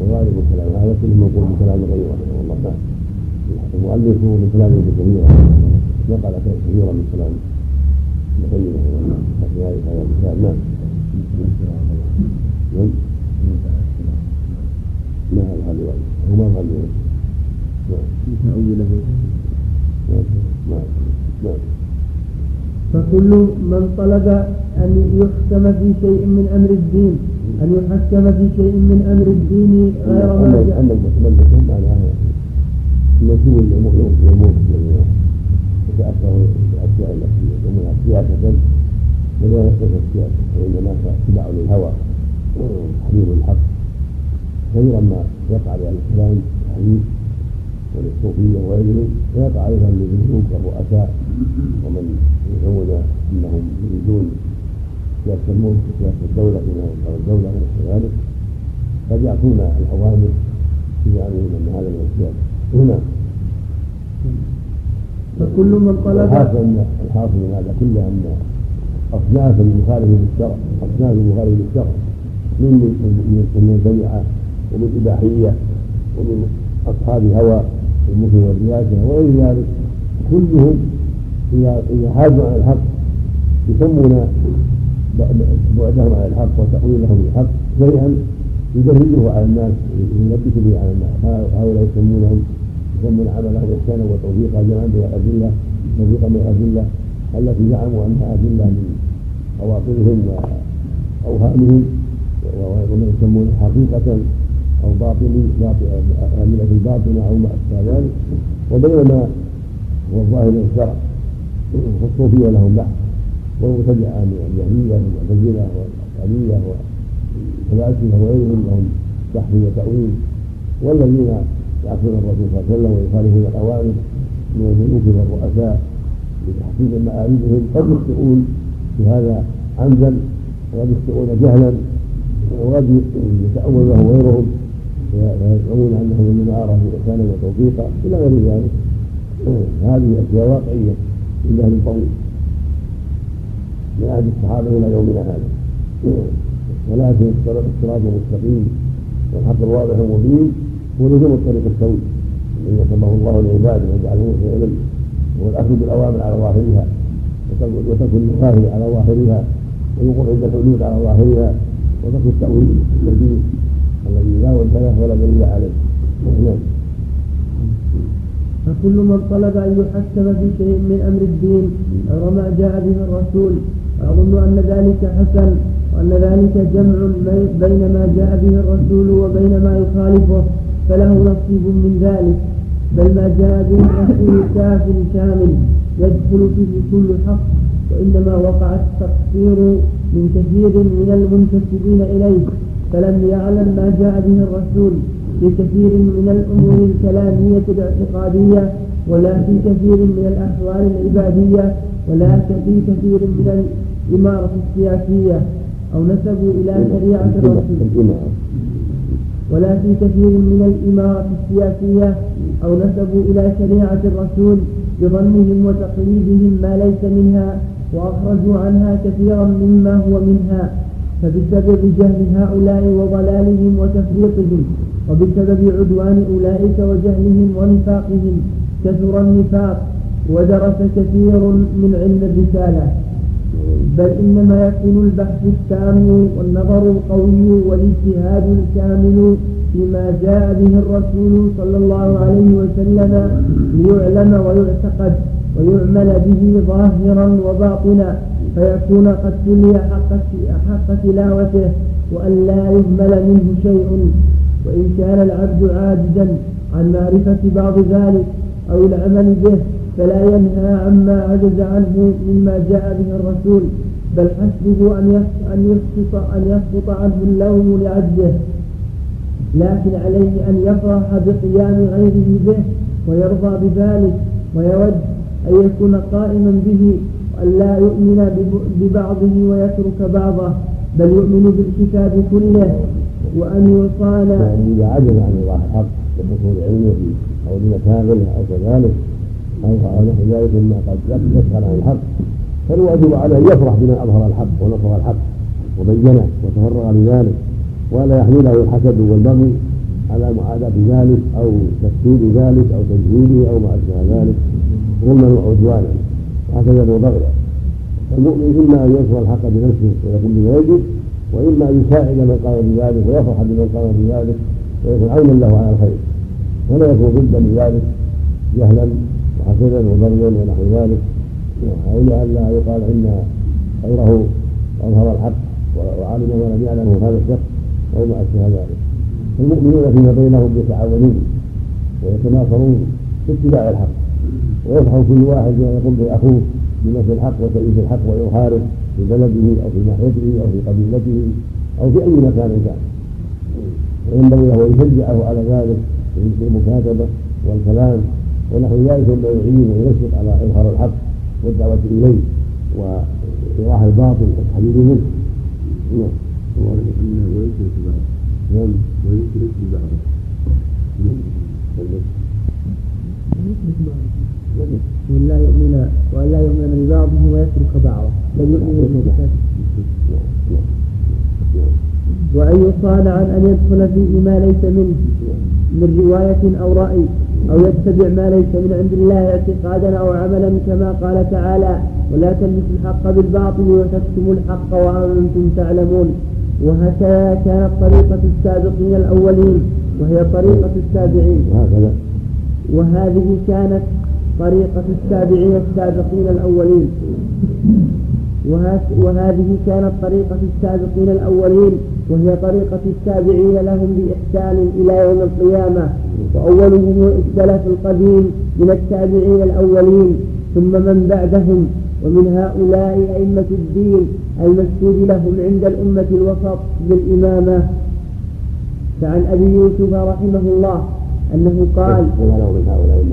وغالب الكلام هذا كله موجود في كلام غيره رحمه الله تعالى المؤلف من كلام ابن كثير نقل كثيرا من كلام ابن قيم في هذا الكتاب نعم. ما هذا هذا هو ما هذا فكل من طلب أن يحكم في شيء من أمر الدين أن يحكم في شيء من أمر الدين غير ما جاء أما المتملك على المسؤول يموت يتأثر بالأشياء التي يسمونها سياسة ولا يختصر السياسة وإنما اتباع للهوى تحرير الحق. كثيرا ما يقع لأهل الكلام الحديث وللصوفية وغيرهم ويقع أيضا للملوك والرؤساء ومن يزعمون أنهم يريدون سياسة الملك وسياسة الدولة فيما ينكر الدولة ونحو ذلك قد يعطون الأوامر في زعمهم أن هذا من السياسة هنا. فكل من طلب الحاصل ان الحاصل من هذا كله أن أصناف المخالف للشرع أصناف المخالف للشرع. من من المبتدعه ومن إباحية ومن أصحاب هوى والمثل والرياسه وغير ذلك. كلهم إذا حازوا على الحق يسمون بعدهم على الحق وتأويلهم للحق شيئا يدرجه على الناس ويلبس به على الناس. هؤلاء يسمونهم يسمون عملهم احسانا وتوفيقا جمعا من الادله توفيقا من الادله التي زعموا أنها ادله من خواطرهم واوهامهم وما يسمون حقيقة أو باطني أمنة الباطنة أو ما أشبه ذلك. وبينما هو الظاهر الشرع فالصوفية لهم بحث والمبتدعة من الجهمية والمعتزلة والأشعرية والفلاسفة وغيرهم لهم بحث وتأويل. والذين يعصون الرسول صلى الله عليه وسلم ويخالفون الأوامر من الملوك والرؤساء لتحقيق مآربهم قد يخطئون في هذا عمدا وقد يخطئون جهلا وقد يتأول لهم غيرهم ويزعمون انهم من ارادوا احسانا وتوفيقا إلى غير ذلك. هذه أشياء واقعية من دهر طويل من عهد الصحابة إلى يومنا هذا. ولكن الصراط المستقيم والحق الواضح المبين هو لزوم الطريق السوي الذي وصفه الله لعباده وجعله اليه هو الاخذ بالأوامر على ظاهرها. وترك النواهي على ظاهرها ويوقف عند الحدود على ظاهرها وترك التأويل التجديد الذي لا وجه له ولا دليل عليه. نعم. فكل من طلب أن يحكم في شيء من أمر الدين غير ما جاء به الرسول أظن أن ذلك حسن وأن ذلك جمع بين ما جاء به الرسول وبين ما يخالفه فله نصيب من ذلك بل ما جاء به الرسول كاف شامل. يدخل فيه كل حق وإنما وقع التقصير من كثير من المنتسبين إليه فلم يعلم ما جاء به الرسول في كثير من الأمور الكلامية الاعتقادية ولا في كثير من الأحوال العبادية ولا في كثير من الإمارة السياسية أو نسبوا إلى شريعة الرسول. ولا في كثير من الإمارة السياسية أو نسبوا إلى شريعة الرسول بظنهم وتقليدهم ما ليس منها وأخرجوا عنها كثيرا مما هو منها. فبسبب جهل هؤلاء وضلالهم وتفريطهم وبسبب عدوان أولئك وجهلهم ونفاقهم كثر النفاق ودرس كثير من علم الرسالة. بل إنما يكون البحث التام والنظر القوي والاجتهاد الكامل فيما جاء به الرسول صلى الله عليه وسلم ليعلم ويعتقد ويعمل به ظاهرا وباطنا فيكون قد تلي حق حق تلاوته وأن لا يهمل منه شيء. وإن كان العبد عاجزا عن معرفة بعض ذلك أو العمل به فلا ينهى عما عجز عنه مما جاء به الرسول بل حسبه أن يسقط أن يسقط عنه اللوم لعجزه. لكن عليه أن يفرح بقيام غيره به ويرضى بذلك ويود أن يكون قائما به وأن لا يؤمن ببعضه ويترك بعضه بل يؤمن بالكتاب كله وأن يصان يعني إذا عجز عن الله الحق بحصول علمه أو بمكامله أو كذلك أو نحو ذلك مما قد يسأل عن الحق فالواجب عليه أن يفرح بما أظهر الحق ونصر الحق وبينه وتفرغ لذلك. ولا يحمله الحسد والبغي على معاداة ذلك أو تفسير ذلك أو تجهيله أو ما أشبه ذلك. ظلما وعدوانا. وهكذا هو بغيا المؤمن إما أن ينصر الحق بنفسه ويقوم بما يجب وإما أن يساعد من قام بذلك ويفرح بمن قام بذلك ويكون عونا له على الخير. ولا يكون ضدا لذلك جهلا وحسدا وبغيا ونحو ذلك. أو لئلا يقال إن غيره أظهر الحق وعلم ما لم يعلمه هذا الشخص. أو ما اشبه ذلك المؤمنون فيما بينهم يتعاونون ويتناصرون في اتباع الحق. ويفرح كل واحد بما يقوم به اخوه الحق وتأييد الحق وإظهاره في بلده أو في ناحيته أو في قبيلته أو في أي مكان كان. وينبغي له أن يشجعه على ذلك بالمكاتبة والكلام ونحو ذلك ثم يعين وينشط على إظهار الحق والدعوة إليه وإيضاح الباطل والتحذير منه. لا يؤمن يؤمن ببعضه ويترك بعضه. يؤمن وأن يصان عن أن يدخل فيه ما ليس منه من رواية أو رأي أو يتبع ما ليس من عند الله اعتقادا أو عملا كما قال تعالى ولا تلبسوا الحق بالباطل وتكتموا الحق وأنتم تعلمون. وهكذا كانت طريقة السابقين الأولين وهي طريقة التابعين وهذه كانت طريقة التابعين السابقين الأولين. وهذه كانت طريقة السابقين الأولين وهي طريقة التابعين لهم بإحسان إلى يوم القيامة. وأولهم السلف القديم من التابعين الأولين ثم من بعدهم ومن هؤلاء أئمة الدين المشهود لهم عند الأمة الوسط بالإمامة فعن أبي يوسف رحمه الله أنه قال من هؤلاء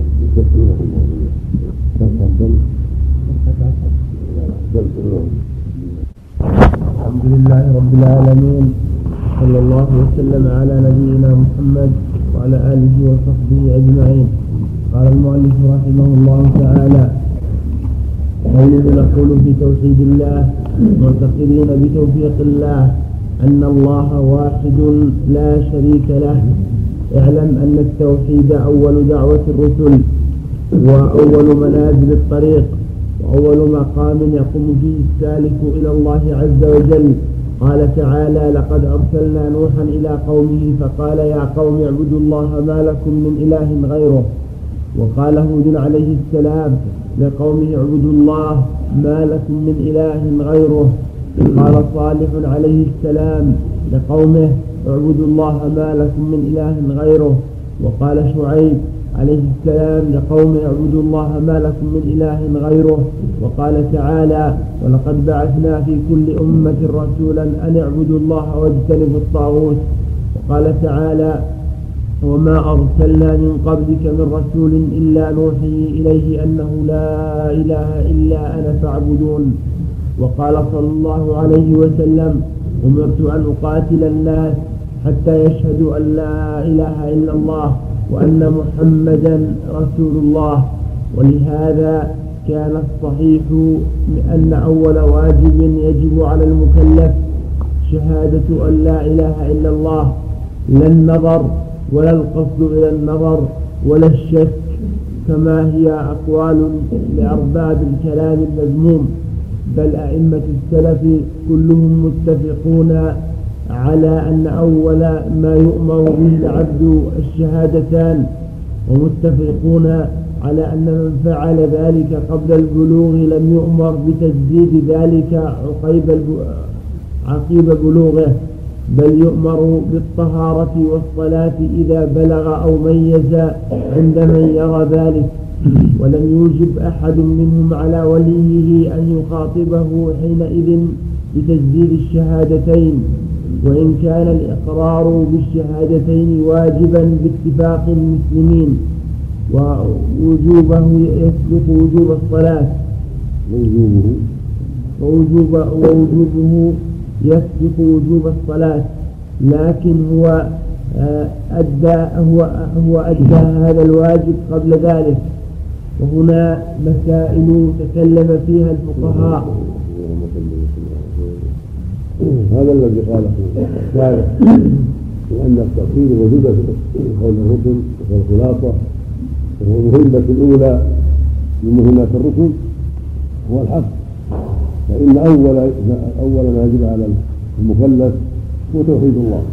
الحمد لله رب العالمين صلى الله وسلم على نبينا محمد وعلى آله وصحبه أجمعين. قال المؤلف رحمه الله تعالى قوله نقول في توحيد الله معتقدين بتوفيق الله أن الله واحد لا شريك له. اعلم أن التوحيد أول دعوة الرسل وأول منازل الطريق وأول مقام يقوم فيه السالك إلى الله عز وجل. قال تعالى لقد أرسلنا نوحا إلى قومه فقال يا قوم اعبدوا الله ما لكم من إله غيره وقال هود عليه السلام لقومه اعبدوا الله ما لكم من إله غيره. قال صالح عليه السلام لقومه اعبدوا الله ما لكم من إله غيره. وقال شعيب عليه السلام لقوم اعبدوا الله ما لكم من إله غيره. وقال تعالى ولقد بعثنا في كل أمة رسولا أن اعبدوا الله واجتنبوا الطاغوت. وقال تعالى وما أرسلنا من قبلك من رسول إلا نوحي إليه أنه لا إله إلا أنا فاعبدون. وقال صلى الله عليه وسلم أمرت أن أقاتل الناس حتى يشهدوا أن لا إله إلا الله وأن محمدا رسول الله. ولهذا كان الصحيح أن أول واجب يجب على المكلف شهادة أن لا إله إلا الله. لا النظر ولا القصد إلى النظر ولا الشك كما هي أقوال لأرباب الكلام المذموم. بل أئمة السلف كلهم متفقون على أن أول ما يؤمر به العبد الشهادتان ومتفقون على أن من فعل ذلك قبل البلوغ لم يؤمر بتجديد ذلك عقيب عقيب بلوغه. بل يؤمر بالطهارة والصلاة إذا بلغ أو ميز عند من يرى ذلك. ولم يوجب أحد منهم على وليه أن يخاطبه حينئذ بتجديد الشهادتين وإن كان الإقرار بالشهادتين واجبا باتفاق المسلمين ووجوبه يسبق وجوب الصلاة. ووجوبه. ووجوب ووجوبه يسبق وجوب الصلاة لكن هو آه، أدى هو هو أدى هذا الواجب قبل ذلك. وهنا مسائل تكلم فيها الفقهاء. هذا الذي قاله الشارع لأن التأخير موجودة في قول الركن والخلاصة وهو المهمة الأولى من مهمات الركن هو الحق. فإن أول أول ما يجب على المكلف هو توحيد الله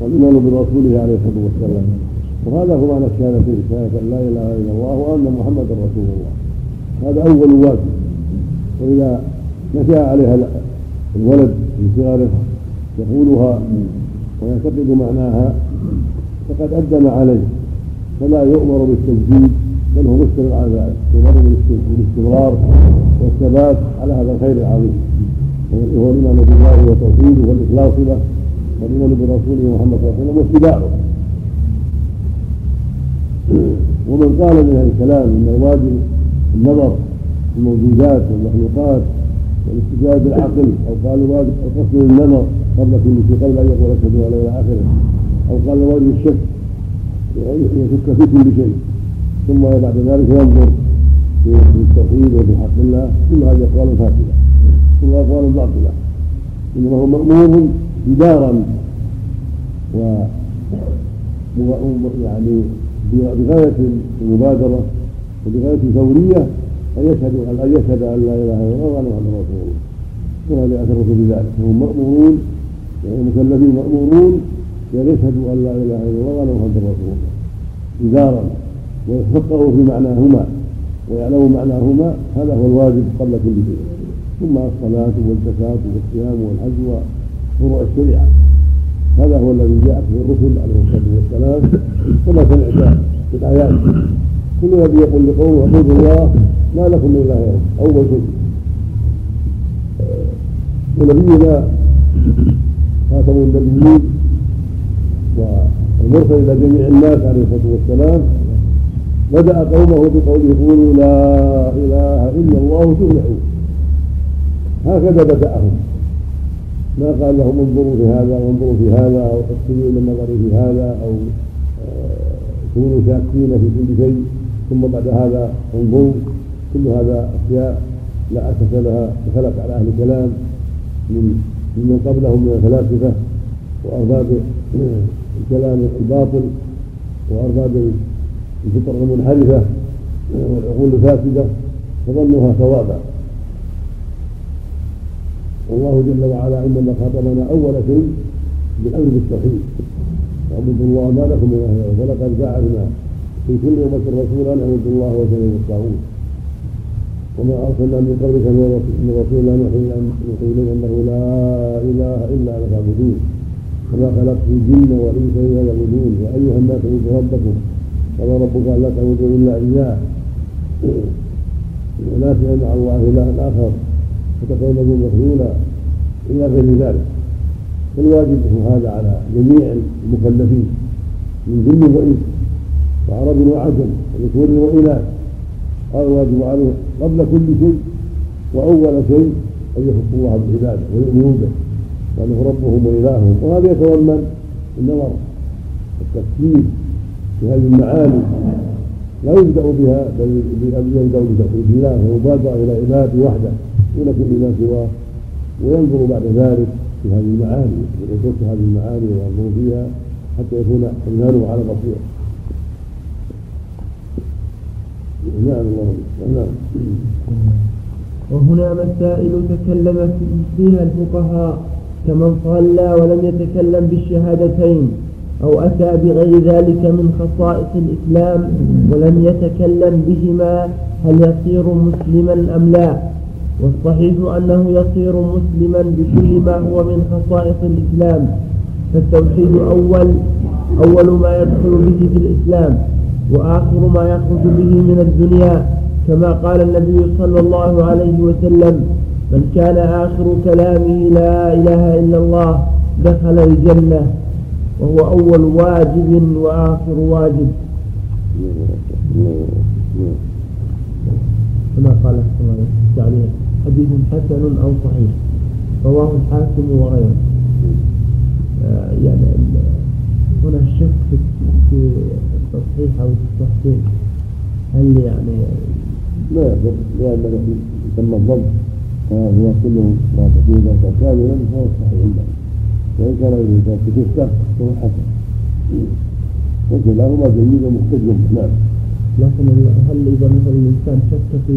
والإيمان برسوله عليه الصلاة والسلام. وهذا هو معنى الشهادتين شهادة أن لا إله إلا الله وأن محمدا رسول الله. هذا أول واجب. وإذا نشأ عليها الولد في صغره يقولها ويعتقد معناها فقد أدم عليه. فلا يؤمر بالتجديد. بل هو مستمر على ذلك. يؤمر بالاستمرار والثبات على هذا الخير العظيم. وهو الإيمان بالله وتوحيده والإخلاص له والإيمان برسوله محمد صلى الله عليه وسلم واتباعه ومن قال من هذا الكلام إن الواجب النظر في الموجودات والمخلوقات والاستجابه بالعقل أو قال الواجب القصد للنظر قبل كل شيء قبل أن يقول أشهد أن لا إله إلا اخره أو قال الواجب الشك يشك في كل شيء. ثم بعد ذلك ينظر في التوحيد وفي حق الله كل هذه أقوال فاسدة كل أقوال باطلة انما هو مامور جدارا و يعني بغاية المبادرة وبغاية الفوريه أن يشهد أن يشهد أن لا إله إلا الله وأن محمدا رسول الله. وهذا أثر بذلك فهم مامورون يعني المكلفين مامورون بان يشهدوا أن لا إله إلا الله وأن محمدا رسول الله إزارا ويتفقهوا في معناهما ويعلموا معناهما هذا هو الواجب قبل كل شيء. ثم الصلاة والزكاة والصيام والحج فروع الشريعة. هذا هو الذي جاءت به الرسل عليه الصلاة والسلام كما سمعت في الآيات كل نبي يقول لقومه اعبدوا الله ما لكم من إله أول شيء. ونبينا خاتم النبيين والمرسل إلى جميع الناس عليه الصلاة والسلام بدأ قومه بقوله قولوا لا إله إلا الله تفلحوا هكذا بدأهم. ما قال لهم انظروا في هذا وانظروا في هذا أو اكتبوا إلى النظر في هذا أو آه، كونوا شاكين في كل شيء. ثم بعد هذا انظروا. كل هذا أشياء لا أساس لها وخلق على أهل الكلام. من ممن قبلهم من الفلاسفة وأرباب الكلام الباطل وأرباب الفطر المنحرفة والعقول الفاسدة فظنوها ثوابا. والله جل وعلا انما خاطبنا أول شيء بالأمر بالتوحيد. واعبدوا الله ما لكم من إله ولقد بعثنا في كل أمة رسولا أن اعبدوا الله واجتنبوا الطاغوت. وما أرسلنا من قبلك من رسول لا نوحي اليه أنه لا إله إلا أنا فاعبدون وما خلقت الجن والانس إلا يعبدون. يا ايها الناس اعبدوا ربكم قال ربك إلا تعبدوا إلا إياه. ولا مع الله الها آخر. فتكونوا مخلولا إلى غير ذلك. فالواجب هذا على جميع المكلفين. من جن وإنس. وعرب وعجم. وذكور وإناث. قال الواجب عليه قبل كل شيء. وأول شيء أن يخصوا الله بالعبادة ويؤمنوا به. وأنه ربهم وإلههم. وهذا يتضمن النظر. والتفكير في هذه المعاني لا يبدأ بها بل يبدأ بتوحيد الله ويبادر إلى عباده وحده دون كل ما سواه. وينظر بعد ذلك في هذه المعاني ويدرس هذه المعاني وينظر فيها حتى يكون ايمانه على بصيرة. نعم الله. نعم. وهنا مسائل تكلم فيها الفقهاء كمن صلى ولم يتكلم بالشهادتين. أو أتى بغير ذلك من خصائص الإسلام ولم يتكلم بهما هل يصير مسلما أم لا. والصحيح أنه يصير مسلما بكل ما هو من خصائص الإسلام. فالتوحيد أول أول ما يدخل به في الإسلام وآخر ما يخرج به من الدنيا كما قال النبي صلى الله عليه وسلم من كان آخر كلامه لا إله إلا الله دخل الجنة. وهو أول واجب وآخر واجب. كما قال عليه وسلم حديث حسن أو صحيح. رواه الحاكم وغيره. آه، يعني هنا الشك في التصحيح أو التحسين هل يعني لا لأن يسمى الضبط هو كله ما ذلك كاملا فهو صحيح. وإن كان إذا كتبته فهو حسن وكلاهما جيد ومحتج نعم لكن هل إذا مثلا الإنسان شك في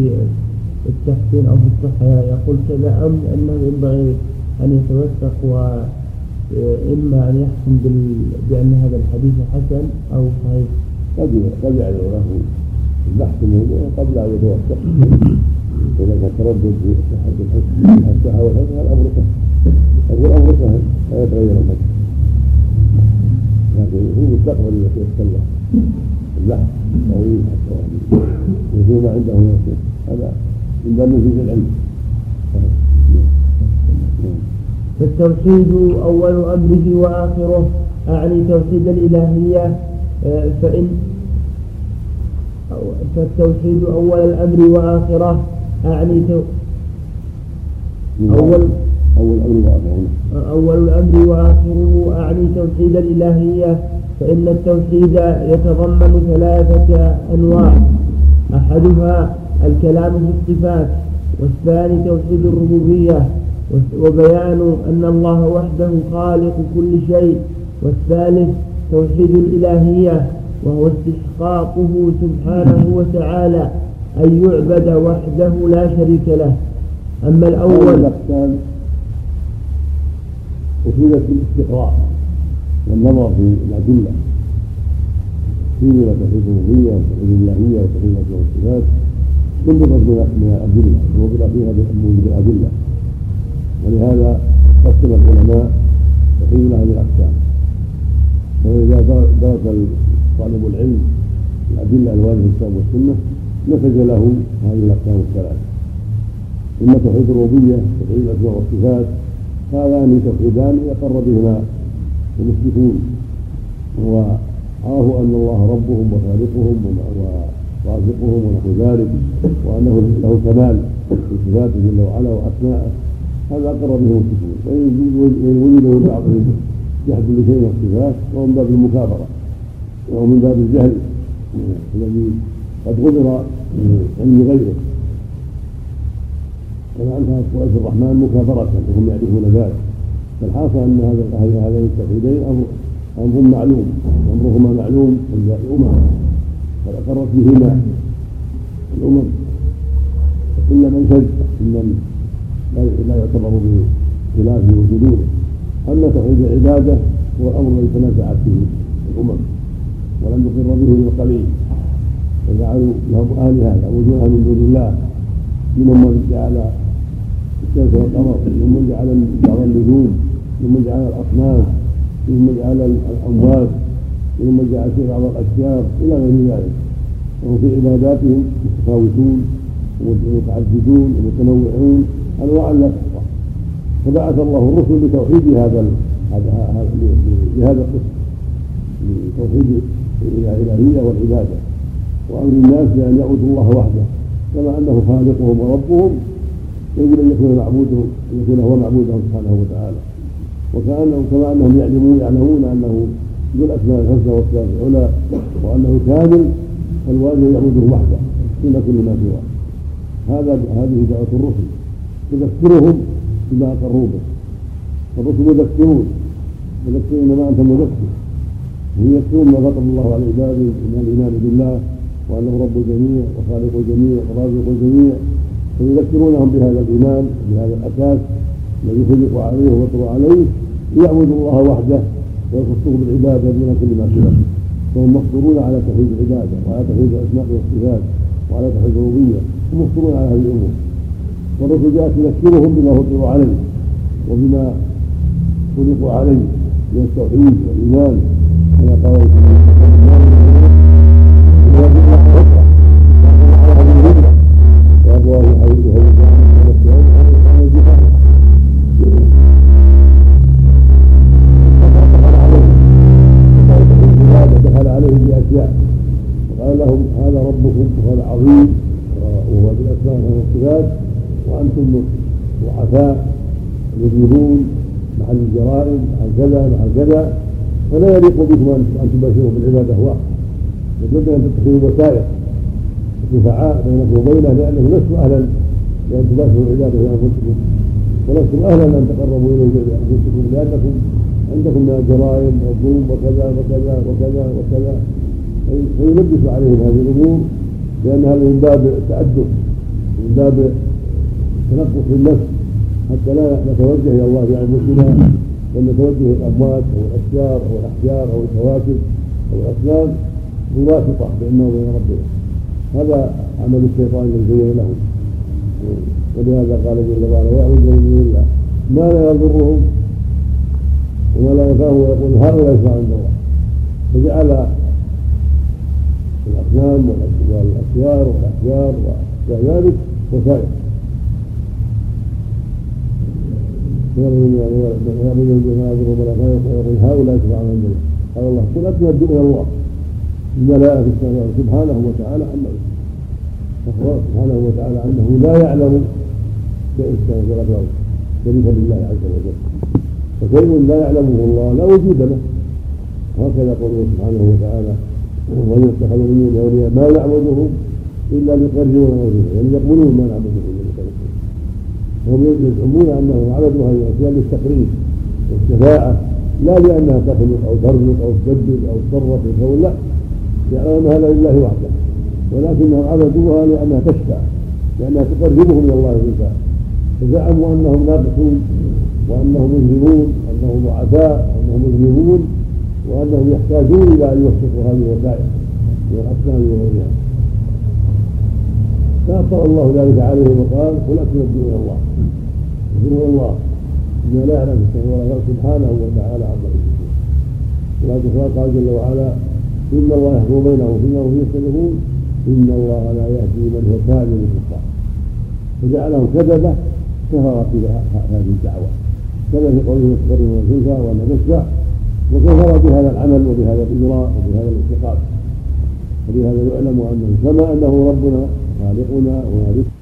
التحسين أو في الصحة يقول كذا أم أنه ينبغي أن يتوثق وإما أن يحكم بأن هذا الحديث حسن أو صحيح. قد قد يعلم له البحث الموضوع قبل أن يتوثق إذا كان تردد في صحة الحكم والحكم الأمر سهل أقول الأمر سهل لا يتغير الحكم لكن هو مستقبل يتكلم البحث طويل حتى. يكون عنده هذا من باب في العلم. فالتوحيد أول أمره وآخره. أعني توحيد الإلهية. آه، فإن فالتوحيد أول الأمر وآخره. أعني تو أول أول الأمر وآخره. أول الأمر وآخره أعني توحيد الإلهية فإن التوحيد يتضمن ثلاثة أنواع. أحدها الكلام في الصفات والثاني توحيد الربوبية وبيان أن الله وحده خالق كل شيء والثالث توحيد الإلهية وهو استحقاقه سبحانه وتعالى أن يعبد وحده لا شريك له. أما الأول الأقسام أفيدت بالاستقراء والنظر في الأدلة. في توحيد الربوبية وتوحيد الإلهية وتوحيد الصفات ضبطت من الأدلة وضبط فيها بالأدلة ولهذا قسم العلماء تقييم هذه الاقسام فإذا درس طالب العلم الأدلة الوارده في الكتاب والسنة نتج له هذه الاقسام الثلاث اما توحيد الربوبيه توحيد الاسماء والصفات هذان توحيدان يقر بهما المشركون. وعرفوا أن الله ربهم وخالقهم ورازقهم ونحو ذلك وأنه له كمال في صفاته جل وعلا واسمائه هذا أقر به المشركون. وان وجدوا لبعضهم جحد لشيء من الصفات وهو من باب المكابرة وهو من باب الجهل الذي قد غدر من علم غيره. كما انها قوات الرحمن مكابره وهم يعرفون ذلك. فالحاصل أن هذا هذين التوحيدين أمر معلوم أمرهما معلوم عند الامم قد أقرت بهما. الأمم. كل من شد ممن لا يعتبر بخلاف وجدوده أما توحيد العبادة هو الامر الذي تنازعت فيه الأمم. ولم يقر به القليل. فجعلوا لهم آلهة يعبدونها من دون الله. منهم من جعل الشمس والقمر منهم من جعل بعض النجوم منهم من جعل الاصنام منهم من جعل الاموات منهم من جعل بعض الاشجار إلى غير ذلك. وهم في عباداتهم متفاوتون ومتعددون ومتنوعون انواعا لا تحصى. فبعث الله الرسل لتوحيد هذا لهذا القسم لتوحيد الإلهية والعبادة. وأمر الناس بأن يعبدوا الله وحده كما أنه خالقهم وربهم يجب أن يكون معبودهم أن يكون هو معبودهم سبحانه وتعالى. وكانهم كما انهم يعلمون يعلمون أنه ذو الأسماء الحسنى والصفات العلى وأنه كامل فالواجب يعبده وحده دون كل ما سواه. هذا هذه دعوة الرسل. تذكرهم بما أقروا به. الرسل يذكرون. يذكرون انما أنت مذكر. ويذكرون ما فطر الله على عباده من الإيمان بالله وأنه رب الجميع وخالق الجميع ورازق الجميع فيذكرونهم بهذا الإيمان بهذا الأساس الذي خلقوا عليه وفطروا عليه ليعبدوا الله وحده ويخصوه بالعبادة دون كل ما سواه. فهم مفطورون على توحيد العبادة وعلى توحيد الأسماء والصفات وعلى توحيد الربوبية هم مفطورون على هذه الأمور. والرسل جاءت تذكرهم بما فطروا عليه وبما خلقوا عليه من التوحيد والإيمان كما قال لهم هذا ربكم وهذا عظيم وهو بالأسماء والصفات. وأنتم ضعفاء مذنبون محل الجرائم محل كذا محل كذا. فلا يليق بكم أن تباشروا بالعبادة. هو لابد أن تتخذوا وسائل شفعاء بينكم وبينه لأنه لستم أهلا لأن تباشروا العباده بانفسكم ولستم أهلا ان تقربوا إليه بانفسكم لأنكم عندكم من الجرائم والظلم وكذا وكذا وكذا وكذا. فيلبس عليهم هذه الأمور لأن هذا من باب التادب من باب تنقص النفس حتى لا نتوجه إلى الله بانفسنا بل نتوجه الأموات أو الاشجار أو الأحجار أو الكواكب أو الاصنام بواسطه بيننا وبين ربنا. هذا عمل الشيطان الذي زين لهم ولهذا قال جل وعلا ويعبدون من دون الله ما لا يضرهم وما لا ينفعهم ويقول هؤلاء يشفع عند الله. فجعل الاصنام والاشجار والاحجار واشياء ذلك وسائل ويعبدون الجنازه والملائكه ويقول هؤلاء عند الله قال الله قل إلى الله. الملائكة سبحانه وتعالى عما فهو سبحانه وتعالى أنه لا يعلم شيء السماء والارض شريكا لله عز وجل. فشيء لا يعلمه الله لا وجود له. وهكذا قوله سبحانه وتعالى ومن اتخذ من اولياء ما نعبدهم إلا ليقربونا اليه يعني يقولون ما نعبدهم إلا ليقربونا وهم يزعمون انهم عبدوا هذه الاشياء للتقريب والشفاعة لا لأنها تخلق أو ترزق أو تجدد أو تصرف الكون لا. يعلمون هذا لله وحده. ولكنهم عبدوها لأنها تشفع لأنها تقربهم إلى الله زلفى فزعموا أنهم ناقصون وأنهم مذنبون وانهم ضعفاء وانهم مذنبون. وأنهم يحتاجون إلى أن يوفقوا هذه الوسائل من الاصنام وغيرها فأبطل الله ذلك عليهم وقال قل إلى الله. اذكروا الله. بما لا يعلم سبحانه وتعالى عما يشركون. ولا قال جل وعلا إن الله يحكم بينهم فيما هم يختلفون. إن الله لا يهدي من هو كاذب كفار فجعلهم كذبة كفر في هذه الدعوة. كما في قوله يقترن الزلفى وان نشفع وكفر بهذا العمل وبهذا الإجراء وبهذا الاعتقاد فبهذا يعلم انه كما أنه ربنا خالقنا ومالكنا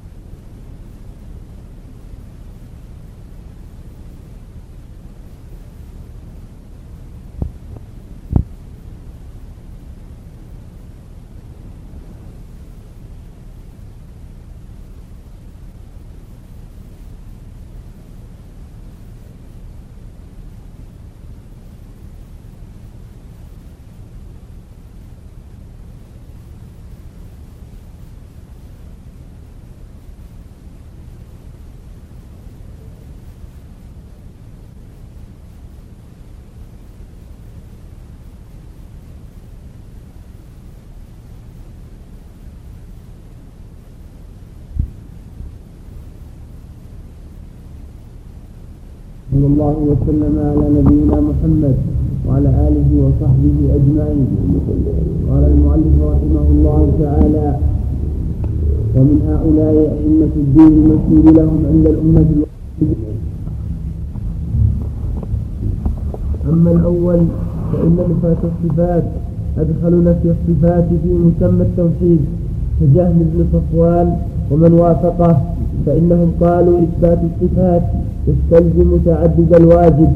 صلى الله وسلم على نبينا محمد وعلى آله وصحبه أجمعين. قال المؤلف رحمه الله تعالى ومن هؤلاء أئمة الدين المشهود لهم عند الأمة أما الأول فإن نفاة الصفات أدخلوا نفي الصفات في مسمى التوحيد كجهم بن صفوان ومن وافقه فإنهم قالوا إثبات الصفات يستلزم تعدد الواجب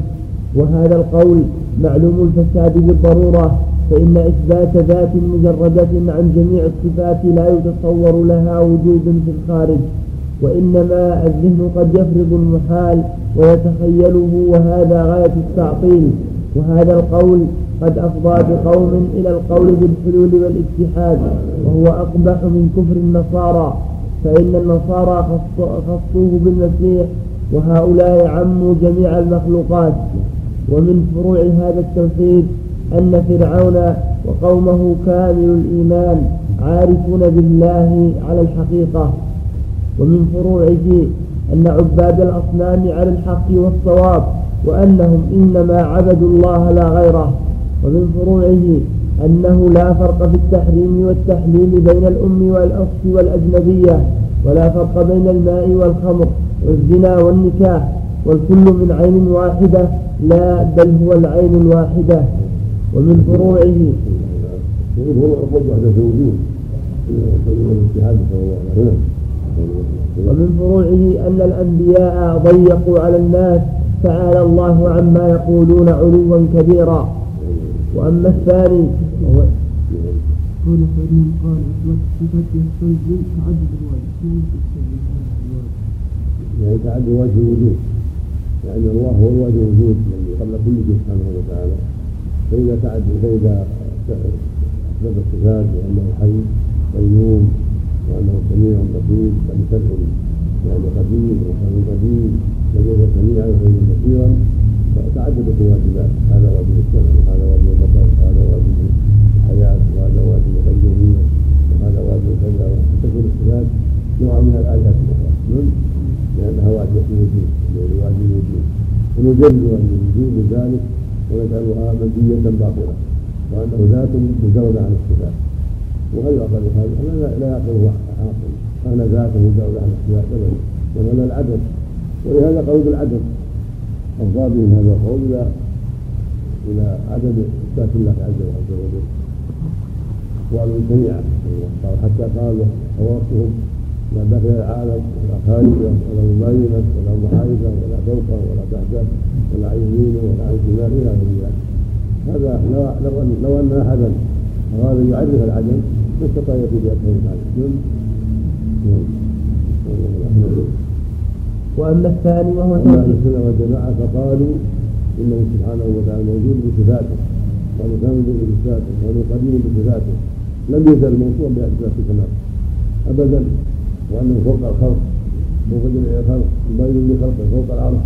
وهذا القول معلوم الفساد بالضرورة فإن إثبات ذات مجردة عن جميع الصفات لا يتصور لها وجود في الخارج وإنما الذهن قد يفرض المحال ويتخيله وهذا غاية التعطيل وهذا القول قد أفضى بقوم إلى القول بالحلول والاتحاد وهو أقبح من كفر النصارى فإن النصارى خصوه بالمسيح وهؤلاء عموا جميع المخلوقات. ومن فروع هذا التوحيد أن فرعون وقومه كامل الإيمان عارفون بالله على الحقيقة. ومن فروعه أن عباد الأصنام على الحق والصواب وأنهم إنما عبدوا الله لا غيره. ومن فروعه أنه لا فرق في التحريم والتحليل بين الأم والأخت والأجنبية ولا فرق بين الماء والخمر. والزنا والنكاح والكل من عين واحدة لا بل هو العين الواحدة. ومن فروعه ومن فروعه أن الأنبياء ضيقوا على الناس تعالى الله عما يقولون علوا كبيرا. وأما الثاني فريم قال إطلاق الصفات يستلزم تعدد الواجب يعني تعدد وجه الوجود. يعني الله هو الوجه الوجود الذي قبل كل شيء سبحانه وتعالى. فإذا تعدد فإذا أثبت الصفات وأنه حي قيوم وأنه سميع بصير فلتدعو يعني قديم وكان قديم لديه سميعا وغير بصيرا فتعددت الواجبات هذا واجب السمع وهذا واجب البصر وهذا واجب الحياة وهذا واجب القيومية وهذا واجب كذا وتكون الصفات نوع من الآيات الأخرى. لأنها واجبة الوجود واجب الوجود ونجرد عن الوجود بذلك ونجعلها مندية باطلة وأنه ذات مجردة عن الصفات وغير أقل هذا لا يعقله عاقل. أنا ذات مجردة عن الصفات أبدا ولا العدد. ولهذا قول بالعدد أفضى بهم هذا القول إلى إلى عدد إثبات الله عز وجل. وقالوا جميعا حتى قالوا أورثهم لا داخل العالم ولا خارجه ولا مبينه ولا محايده ولا فوقه ولا تحته ولا عن يمينه ولا عن شماله إلى غير ذلك هذا لو لو أن لو أن أحدا أراد أن يعرف العدم ما استطاع يكون باكثر من وأما الثاني وهو أهل السنة والجماعة فقالوا إنه سبحانه وتعالى موجود بصفاته وانه كامل بصفاته وانه قديم بصفاته. لم يزل موصوفا بصفات الكمال. ابدا. وانه فوق الخلق فوق جميع الخلق مبين لخلقه فوق العرش.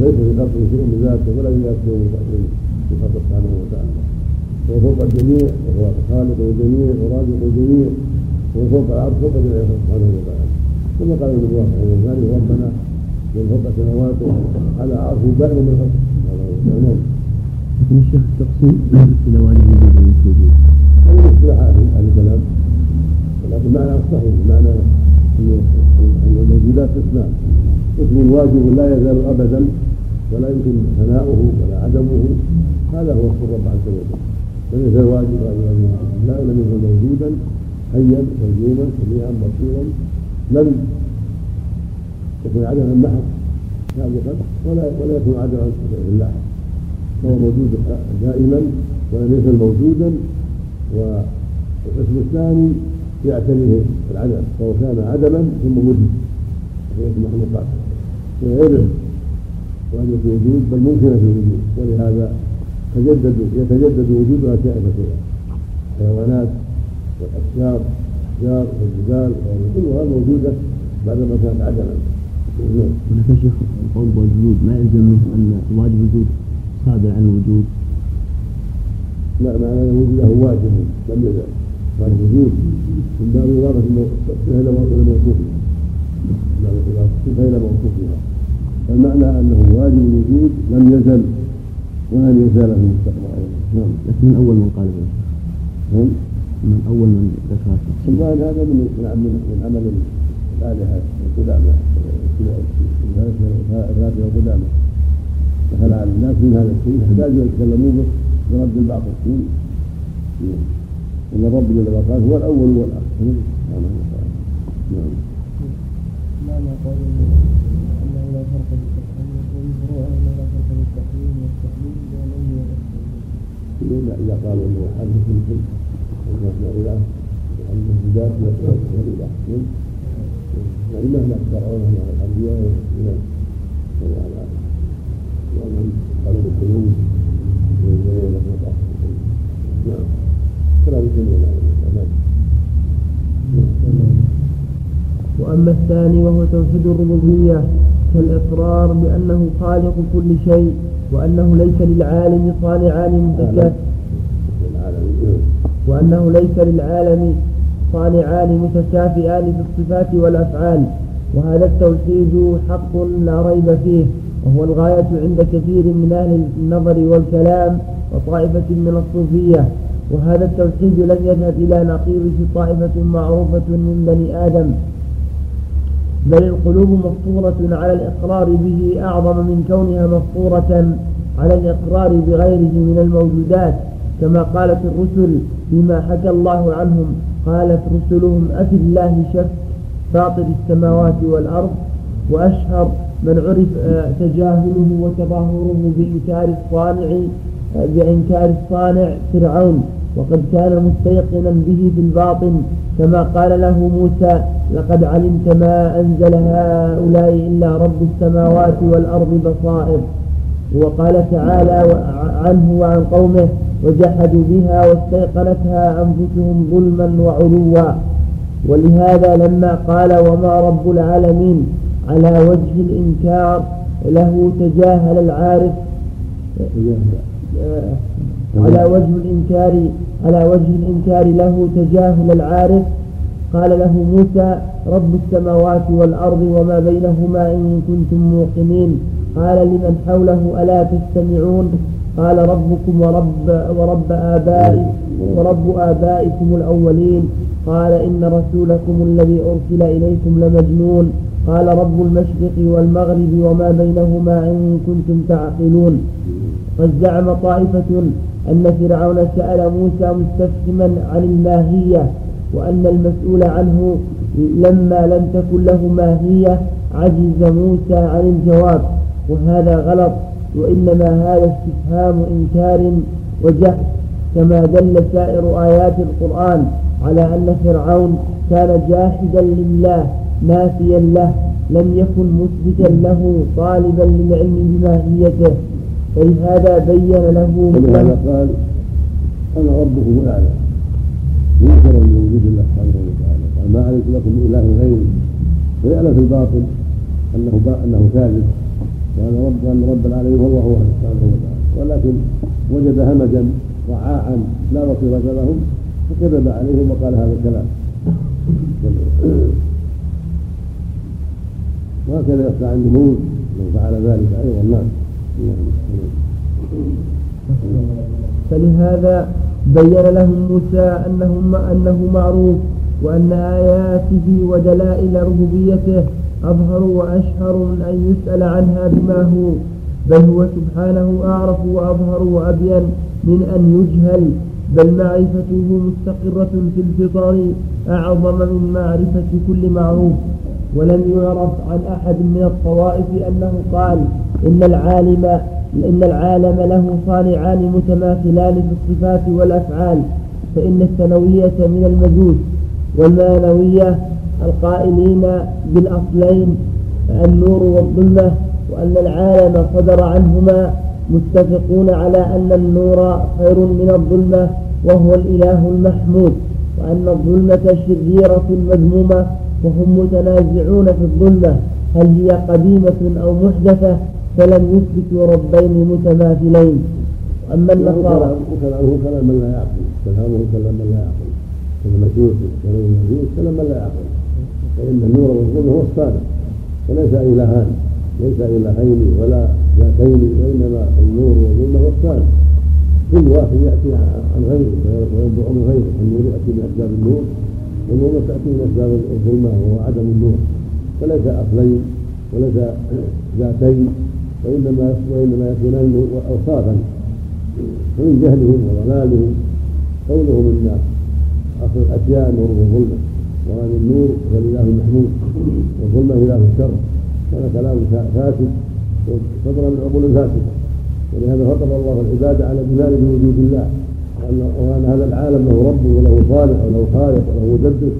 ليس في خلقه شيء من ذاته ولا في ذاته من في خلقه سبحانه وتعالى. هو فوق الجميع وهو خالق الجميع ورازق الجميع. وهو فوق العرش فوق جميع الخلق سبحانه وتعالى. ثم قال ابن الله رحمه الله ربنا من فوق السماوات على عرشه دائما من خلقه. نعم لكن الشيخ التقسيم إلى واجب الوجود والوجود هذا اصطلاح أهل الكلام. ولكن معنى صحيح معنى ان الموجودات قسمان اسم واجب لا يزال ابدا ولا يمكن ثناؤه ولا عدمه. هذا هو اسم الرب عز وجل. لم يزل واجبا لا لم يزل موجودا حيا قيوما سميعا بصيرا. لم يكن عدما محض سابقا ولا ولا يكون عدما لاحق فهو موجود دائما ولم يزل موجودا. والقسم الثاني يعتريه العدم فهو كان عدما ثم وجد في المخلوقات غير وأن في وجود بل ممكنة في الوجود ولهذا تجدد يتجدد وجودها شيئا الحيوانات والأشجار الأحجار والجبال كلها موجودة بعدما كانت عدما. هناك شيخ القول بالوجود ما يلزم منه أن واجب الوجود صادر عن الوجود؟ لا معنى أن وجوده واجب لم يزل قال الوجود. من باب إضافة إلى موصوفها الصفة إلى موصوفها فالمعنى أنه واجب الوجود لم يزل ولن يزال في المستقبل. أيضا نعم. لكن من أول من قال ذلك. نعم. من أول من ذكر. الظاهر هذا من من من عمل الآلهة القدامى. الرافع القدامى. دخل على الناس من هذا الشيء؟ احتاجوا يتكلموا به برد بعض الشيء. ان الرب جل وعلا هو الأول والاخر نعم نعم معنى قوله انه لا فرق انه لا التحليل والتحليل إلا إذا قالوا حدث مثل أنه إله وأنه ذات والإله يعني مهما اخترعوه مع الأنبياء من وأنهم قالوا بالقلوب نعم وأما الثاني وهو توحيد الربوبية كالإقرار بأنه خالق كل شيء وأنه ليس للعالم صانعان متكافئان وأنه ليس للعالم صانعان متكافئان في الصفات والأفعال. وهذا التوحيد حق لا ريب فيه وهو الغاية عند كثير من أهل النظر والكلام وطائفة من الصوفية. وهذا التوحيد لم يذهب إلى نقيضه طائفة معروفة من بني آدم بل القلوب مفطورة على الإقرار به أعظم من كونها مفطورة على الإقرار بغيره من الموجودات كما قالت الرسل فيما حكى الله عنهم قالت رسلهم أفي الله شك فاطر السماوات والأرض وأشهر من عرف آه، تجاهله وتظاهره بإنكار الصانع بإنكار الصانع فرعون وقد كان مستيقنا به في الباطن كما قال له موسى لقد علمت ما أنزل هؤلاء إلا رب السماوات والأرض بصائر وقال تعالى عنه وعن قومه وجحدوا بها واستيقنتها أنفسهم ظلما وعلوا ولهذا لما قال وما رب العالمين على وجه الإنكار له تجاهل العارف على وجه الإنكار على وجه الإنكار له تجاهل العارف. قال له موسى رب السماوات والأرض وما بينهما إن كنتم موقنين. قال لمن حوله ألا تستمعون؟ قال ربكم ورب ورب آبائكم ورب آبائكم الأولين. قال إن رسولكم الذي أرسل إليكم لمجنون. قال رب المشرق والمغرب وما بينهما إن كنتم تعقلون. قد زعم طائفة أن فرعون سأل موسى مستفهما عن الماهية وأن المسؤول عنه لما لم تكن له ماهية عجز موسى عن الجواب وهذا غلط وإنما هذا استفهام إنكار وجهل كما دل سائر آيات القرآن على أن فرعون كان جاحدا لله نافيا له لم يكن مثبتا له طالبا للعلم بماهيته. فلهذا بين له ولهذا قال أنا ربكم الاعلى ينكر من وجود الله سبحانه وتعالى. قال ما علمت لكم من إله غيري؟ ويعلم في الباطل أنه أنه كاذب. وان رب ان رب العالمين هو الله سبحانه وتعالى. ولكن وجد همجا رعاعا لا بصيرة لهم فكذب عليهم وقال هذا الكلام. وهكذا يخشى عن النموذج من فعل ذلك أيضا. نعم. فلهذا بين لهم موسى أنه, أنه معروف وأن آياته ودلائل ربوبيته أظهر وأشهر من أن يسأل عنها بما هو بل هو سبحانه أعرف وأظهر وأبين من أن يجهل بل معرفته مستقرة في الفطر أعظم من معرفة كل معروف. ولم يعرف عن أحد من الطوائف أنه قال إن العالم إن العالم له صانعان متماثلان في الصفات والأفعال فإن الثانوية من المجوس والمانوية القائلين بالأصلين النور والظلمة وأن العالم صدر عنهما متفقون على أن النور خير من الظلمة وهو الإله المحمود وأن الظلمة شريرة مذمومة وهم متنازعون في الظلمة هل هي قديمة أو محدثة؟ فلم يثبتوا ربين متماثلين. أما النصارى وكلامه كلام من لا يعقل. كلامه كلام من لا يعقل. كلام كلام المجوس كلام من لا يعقل. فإن النور والظلم هو الصادق. وليس إلهان. ليس إلهين ولا ذاتين وإنما النور والظلم هو الصادق. كل واحد يأتي عن غيره وينبع من غيره. النور يأتي من أسباب النور والنور تأتي من أسباب الظلمة وهو عدم النور. فليس أصلين وليس ذاتين وإنما وإنما يكونان أوصافا. فمن جهلهم وضلالهم قولهم إن أصل الأشياء نور وظلمة وأن النور هو الإله المحمود والظلمة إله الشر. هذا كلام فاسد وصدر من عقول فاسدة. ولهذا فطر الله العباد على الإيمان بوجود الله. وأن هذا العالم له رب وله صالح وله خالق وله مدبر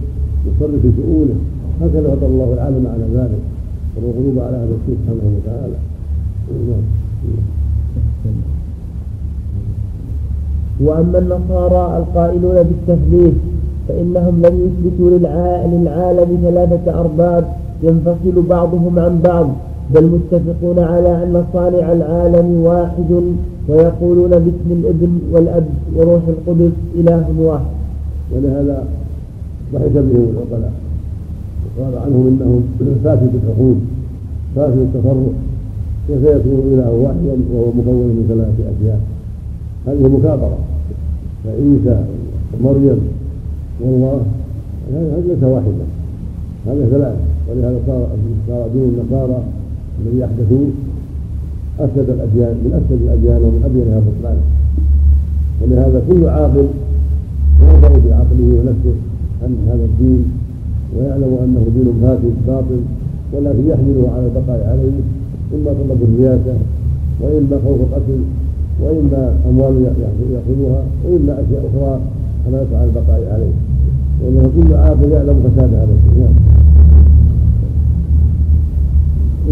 يصرف في شؤونه هكذا فطر الله العالم على ذلك. والغلوب على هذا الشيء سبحانه وتعالى. وأما النصارى القائلون بالتثليث فإنهم لم يثبتوا للعالم ثلاثة أرباب ينفصل بعضهم عن بعض. بل متفقون على أن صانع العالم واحد ويقولون باسم الإبن والأب وروح القدس إله واحد. ولهذا ضحك بهم العقلاء. وقال عنهم إنهم فاسد الحقوق فاسد التصرف كيف يكون إله واحدا وهو مكون من ثلاثة أشياء؟ هذه مكابرة. فعيسى ومريم والله هذا ليس واحدا هذا ثلاثة. ولهذا صار صار دين النصارى الذي احدثوه افسد الاديان من افسد الأديان ومن ابينها بطلانا ولهذا كل عاقل يرضى بعقله ونفسه عن هذا الدين ويعلم أنه دين فاسد باطل ولكن يحمله على البقاء عليه إما طلب الرياسة وإما خوف القتل وإما أموال ياخذها وإما أشياء أخرى حملت على البقاء عليه. وإنه كل عاقل يعلم فساد هذا الشيء.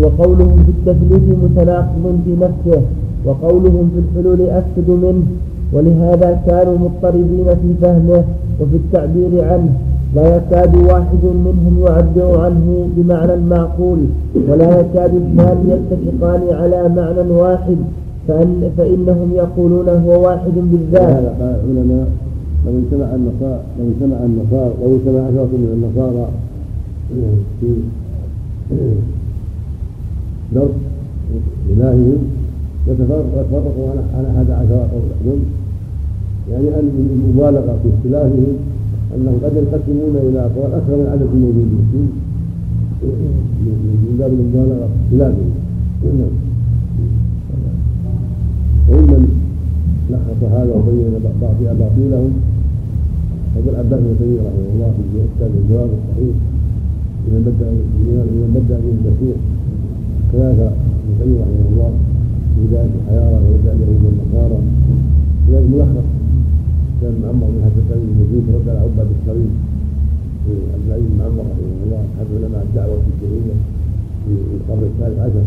وقولهم في التثليث متناقض في نفسه وقولهم في الحلول أفسد منه ولهذا كانوا مضطربين في فهمه وفي التعبير عنه لا يكاد واحد منهم يعبر عنه بمعنى معقول ولا يكاد اثنان يتفقان على معنى واحد فأن فإنهم يقولون هو واحد بالذات. العلماء لو اجتمع النصارى لو اجتمع النصارى لو اجتمع عشرة من النصارى في درس إلههم يتفرقوا على أحد عشر قولا يعني أن المبالغة في اختلافهم أنهم قد ينقسمون إلى أقوال أكثر من عدد الموجودين من باب المبالغة في اختلافهم. وممن لخص هذا وبين باطلهم أبو العباس بن تيمية رحمه الله في كتاب الجواب الصحيح لمن بدا به المسيح كذلك ابن تيميه رحمه الله في بدايه الحياة وبدايه اليهود والنصارى كذلك ملخص. كان معمر بن هذا القليل المجيد رد على عباد الصليب في عبد العزيز بن عمر رحمه الله احد علماء الدعوه الجاهليه في القرن الثالث عشر.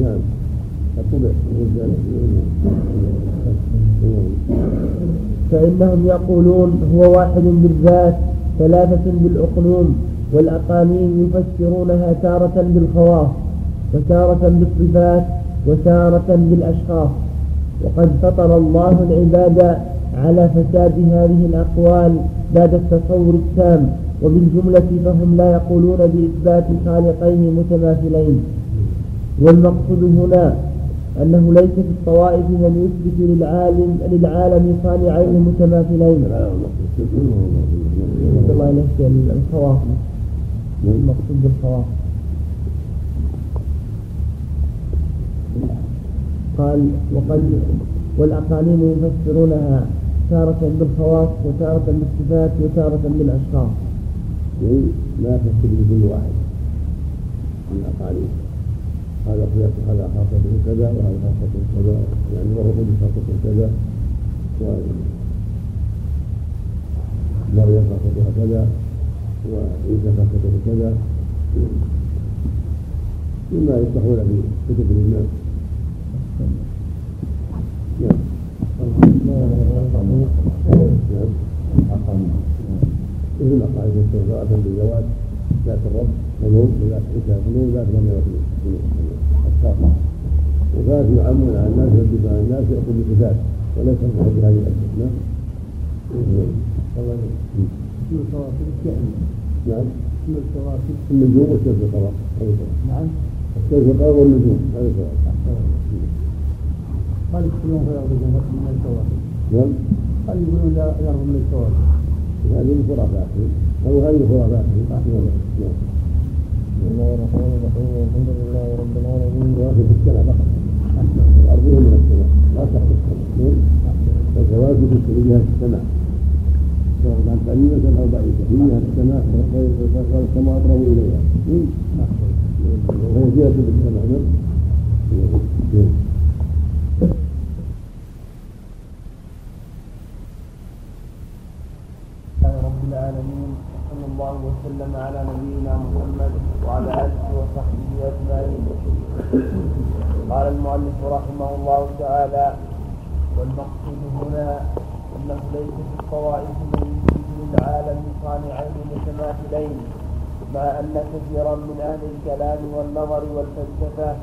نعم. فإنهم يقولون هو واحد بالذات ثلاثة بالأقنوم والأقانيم يفسرونها تارة بالخواص وتارة بالصفات وتارة بالأشخاص وقد فطر الله العباد على فساد هذه الأقوال بعد التصور التام وبالجملة فهم لا يقولون بإثبات خالقين متماثلين والمقصود هنا أنه ليس في الطوائف من يثبت للعالم للعالم صانعين متماثلين. الله الخواص المقصود بالخواص. قال وقد والأقانيم يفسرونها تارة بالخواص وتارة بالصفات وتارة بالأشخاص. لا تفسر بكل واحد من الأقانيم. هذا خلاف هذا خاصة كذا وهذا خاصة كذا يعني قد خاصة كذا مريم خاصتها كذا وعيسى خاصته كذا مما يفتحون في كتب الناس نعم مثل قاعدة استغفاء بالزواج ذات الرب حلول وذات عيسى حلول ذات مريم الشاقة وكانت يعمون على الناس يردون على الناس يأخذ بكتاب وليس بهذه هذه الأشياء نعم اسم الكواكب نعم. اسم الكواكب النجوم والشمس والقمر سواء نعم. الشمس والقمر والنجوم هذا سواء قال يدخلون في الأرض من الكواكب نعم. قال يقولون لا الأرض من الكواكب هذه من خرافاتهم أو هذه من خرافاتهم نعم. نعم. بسم الله الرحمن الرحيم والحمد لله رب العالمين الكواكب في السماء فقط. الأرض هي من السماء لا تحت السماء والكواكب تستوي في السماء سواء كانت قريبة أو بعيدة هي السماء والسماء أقرب إليها وهي جهة في السماء نعم لله رب العالمين وصلى الله وسلم على نبينا محمد وعلى اله وصحبه اجمعين قال المؤلف رحمه الله تعالى والمقصود هنا انه ليس في الطوائف من يثبت للعالم صانعين متماثلين مع ان كثيرا من أهل الكلام والنظر والفلسفه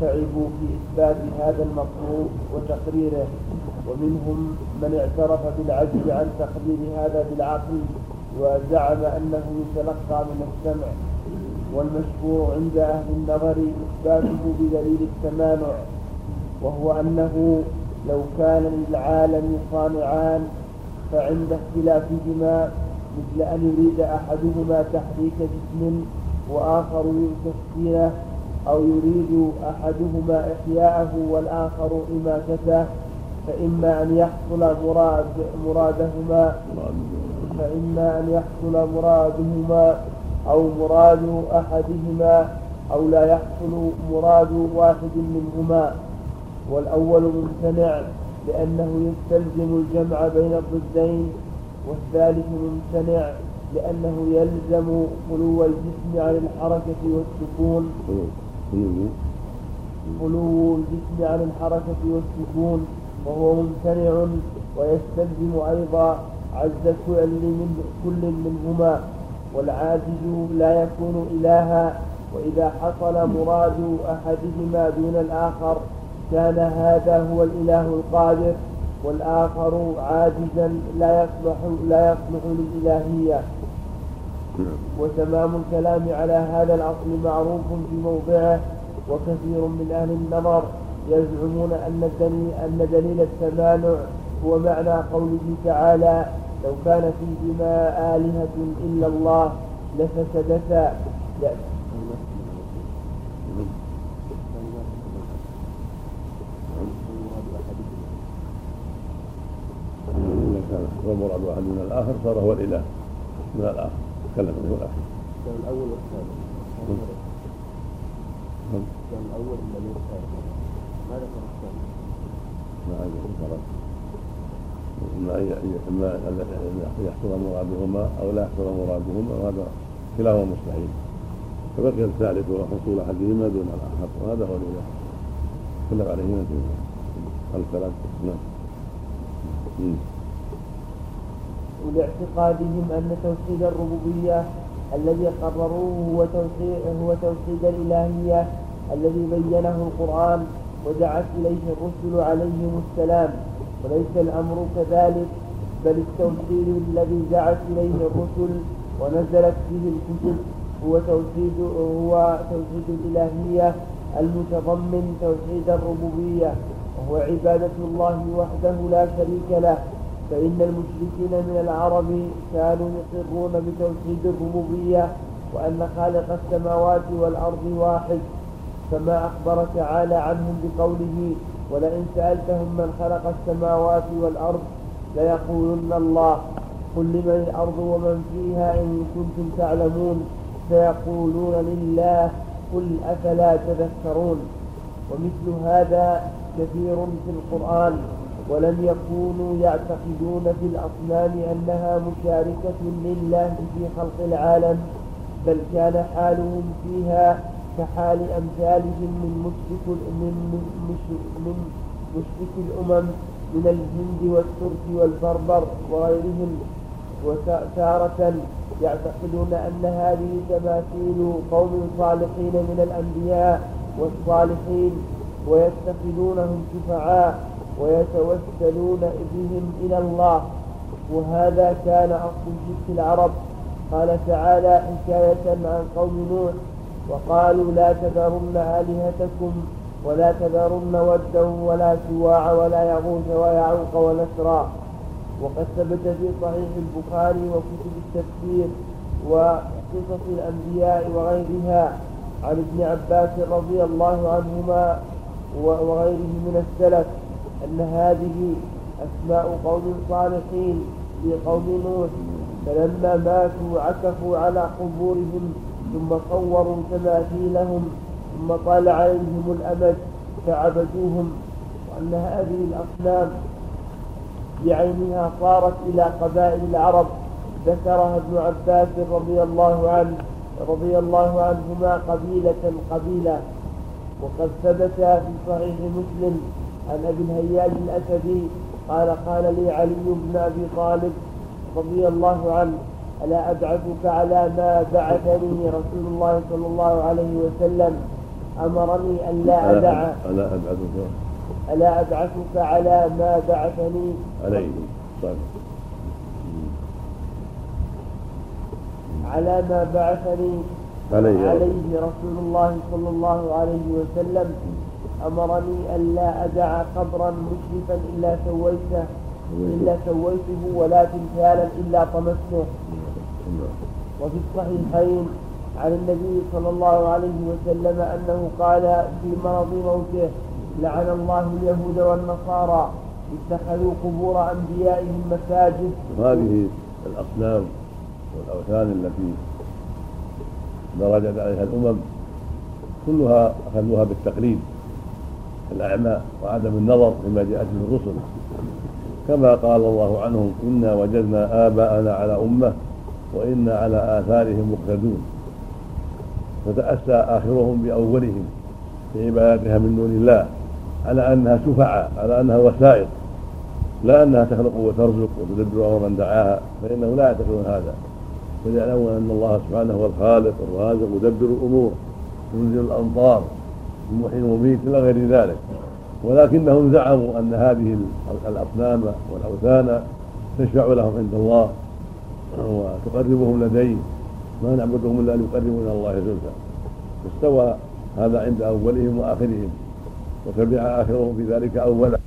تعبوا في اثبات هذا وتقريره ومنهم من اعترف بالعجز عن تقدير هذا بالعقل وزعم أنه يتلقى من السمع والمشهور عند أهل النظر إثباته بدليل التمانع وهو أنه لو كان للعالم صانعان فعند اختلافهما مثل أن يريد أحدهما تحريك جسم وآخر تسكينه أو يريد أحدهما إحياءه والآخر إماتته فإما أن يحصل مراد مرادهما فإما أن يحصل مرادهما أو مراد أحدهما أو لا يحصل مراد واحد منهما. والأول ممتنع لأنه يستلزم الجمع بين الضدين والثالث ممتنع لأنه يلزم خلو الجسم عن الحركة والسكون. خلو الجسم عن الحركة والسكون وهو ممتنع ويستلزم أيضا عز كل من كل منهما والعاجز لا يكون إلها وإذا حصل مراد أحدهما دون الآخر كان هذا هو الإله القادر والآخر عاجزا لا يصلح لا يصلح للإلهية. وتمام الكلام على هذا الأصل معروف في موضعه وكثير من أهل النظر يزعمون أن أن دليل التمانع هو معنى قوله تعالى لو كان فيهما آلهة إلا الله لفسدتا كان والمراد واحد من الآخر صار هو الإله من الآخر تكلم كان الأول والثاني. كان الأول الذي الثاني. ماذا كان الثاني؟ ما إما أن يحصل مرادهما أو لا يحصل مرادهما وهذا كلاهما مستحيل. فبقي الثالث وهو حصول أحدهما دون الآخر. وهذا هو الإله كلف عليه من الكلام. نعم. ولاعتقادهم أن توحيد الربوبية الذي قرروه هو توحيد, هو توحيد الإلهية الذي بينه القرآن ودعت إليه الرسل عليهم السلام. وليس الأمر كذلك بل التوحيد الذي دعت إليه الرسل ونزلت فيه الكتب هو توحيد هو توحيد الإلهية المتضمن توحيد الربوبية وهو عبادة الله وحده لا شريك له. فإن المشركين من العرب كانوا يقرون بتوحيد الربوبية وأن خالق السماوات والأرض واحد كما أخبر تعالى عنهم بقوله ولئن سألتهم من خلق السماوات والأرض ليقولن الله. قل لمن الأرض ومن فيها إن كنتم تعلمون؟ سيقولون لله قل أفلا تذكرون. ومثل هذا كثير في القرآن. ولم يكونوا يعتقدون في الأصنام أنها مشاركة لله في خلق العالم بل كان حالهم فيها كحال أمثالهم من مشرك من مشرك الأمم من الهند والترك والبربر وغيرهم. وتارة يعتقدون أن هذه تماثيل قوم صالحين من الأنبياء والصالحين ويتخذونهم شفعاء. ويتوسلون بهم إلى الله. وهذا كان أصل شرك العرب. قال تعالى حكاية عن قوم نوح وقالوا لا تذرن آلهتكم ولا تذرن ودا ولا سواع ولا يغوث ويعوق ونسرا. وقد ثبت في صحيح البخاري وكتب التفسير وقصص الأنبياء وغيرها عن ابن عباس رضي الله عنهما وغيره من السلف. أن هذه أسماء قوم صالحين في قوم نوح فلما ماتوا عكفوا على قبورهم ثم صوروا تماثيلهم ثم طال عليهم الأمد فعبدوهم. وأن هذه الأصنام بعينها صارت إلى قبائل العرب. ذكرها ابن عباس رضي الله عنه رضي الله عنهما قبيلة قبيلة وقد ثبت في صحيح مسلم عن أبي الهياج الأسدي قال قال لي علي بن أبي طالب رضي الله عنه ألا أبعثك على ما بعثني رسول الله صلى الله عليه وسلم؟ أمرني أن لا أدع ألا أبعثك ألا أبعثك على ما بعثني. عليه صلى على ما بعثني عليه عليه رسول الله صلى الله عليه وسلم. أمرني أن لا أدع قبرا مشرفا إلا سويته إلا سويته ولا تمثالا إلا طمسته. وفي الصحيحين عن النبي صلى الله عليه وسلم أنه قال في مرض موته لعن الله اليهود والنصارى اتخذوا قبور أنبيائهم مساجد. هذه الأصنام والأوثان التي درجت عليها الأمم كلها أخذوها بالتقليد. الأعمى وعدم النظر فيما جاءت به الرسل. كما قال الله عنهم إنا وجدنا آباءنا على أمة وإنا على آثارهم مقتدون. فتأسى آخرهم بأولهم في عبادتها من دون الله على أنها شفعاء على أنها وسائط لا أنها تخلق وترزق وتدبر أمر من دعاها فإنه لا يعتقدون هذا. بل يعلمون أن الله سبحانه هو الخالق الرازق يدبر الأمور ينزل الأمطار. المحيي المميت إلى غير ذلك. ولكنهم زعموا أن هذه الأصنام والأوثان تشفع لهم عند الله وتقربهم لديه. ما نعبدهم إلا إلى الله زلفى. فاستوى هذا عند أولهم وآخرهم وتبع آخرهم في ذلك أولا.